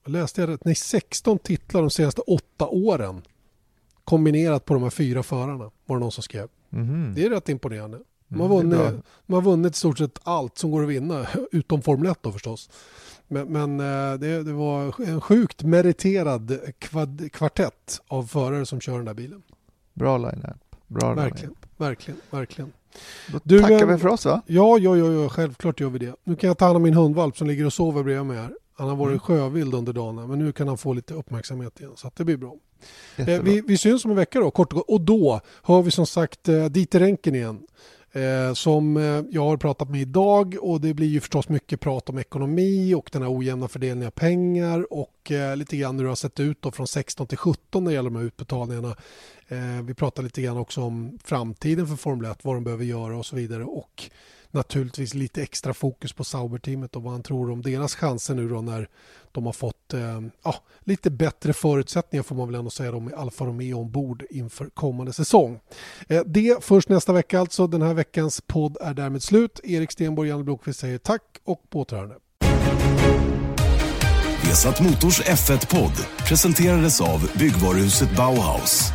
läste jag rätt? Nej, 16 titlar de senaste åtta åren kombinerat på de här fyra förarna var det någon som skrev. Mhm. Det är rätt imponerande. De har, Mm, vunnit, de har vunnit i stort sett allt som går att vinna, utom Formel 1 då förstås. Men, men eh, det, det var en sjukt meriterad kvad, kvartett av förare som kör den där bilen. Bra line-up. Bra Verkligen, verkligen, verkligen. Då Du, tackar vi för oss va? Ja, ja, ja, ja, självklart gör vi det. Nu kan jag ta hand om min hundvalp som ligger och sover bredvid mig här. Han har varit Mm. sjövild under dagen men nu kan han få lite uppmärksamhet igen så att det blir bra. Eh, vi, vi syns om en vecka då, kort och gott. Och då hör vi som sagt eh, Dieter Renken igen. Eh, som eh, jag har pratat med idag och det blir ju förstås mycket prat om ekonomi och den här ojämna fördelningen av pengar och eh, lite grann hur det har sett ut då från 16 till 17 när det gäller de här utbetalningarna. Eh, vi pratar lite grann också om framtiden för Formel 1, vad de behöver göra och så vidare och naturligtvis lite extra fokus på Sauber-teamet och vad han tror om deras chanser nu då när de har fått eh, ja, lite bättre förutsättningar får man väl ändå säga då med Alfa Romeo ombord inför kommande säsong. Eh, det först nästa vecka alltså. Den här veckans podd är därmed slut. Erik Stenborg och Janne Blomqvist säger tack och på återhörande. Vesat Motors F1-podd presenterades av byggvaruhuset Bauhaus.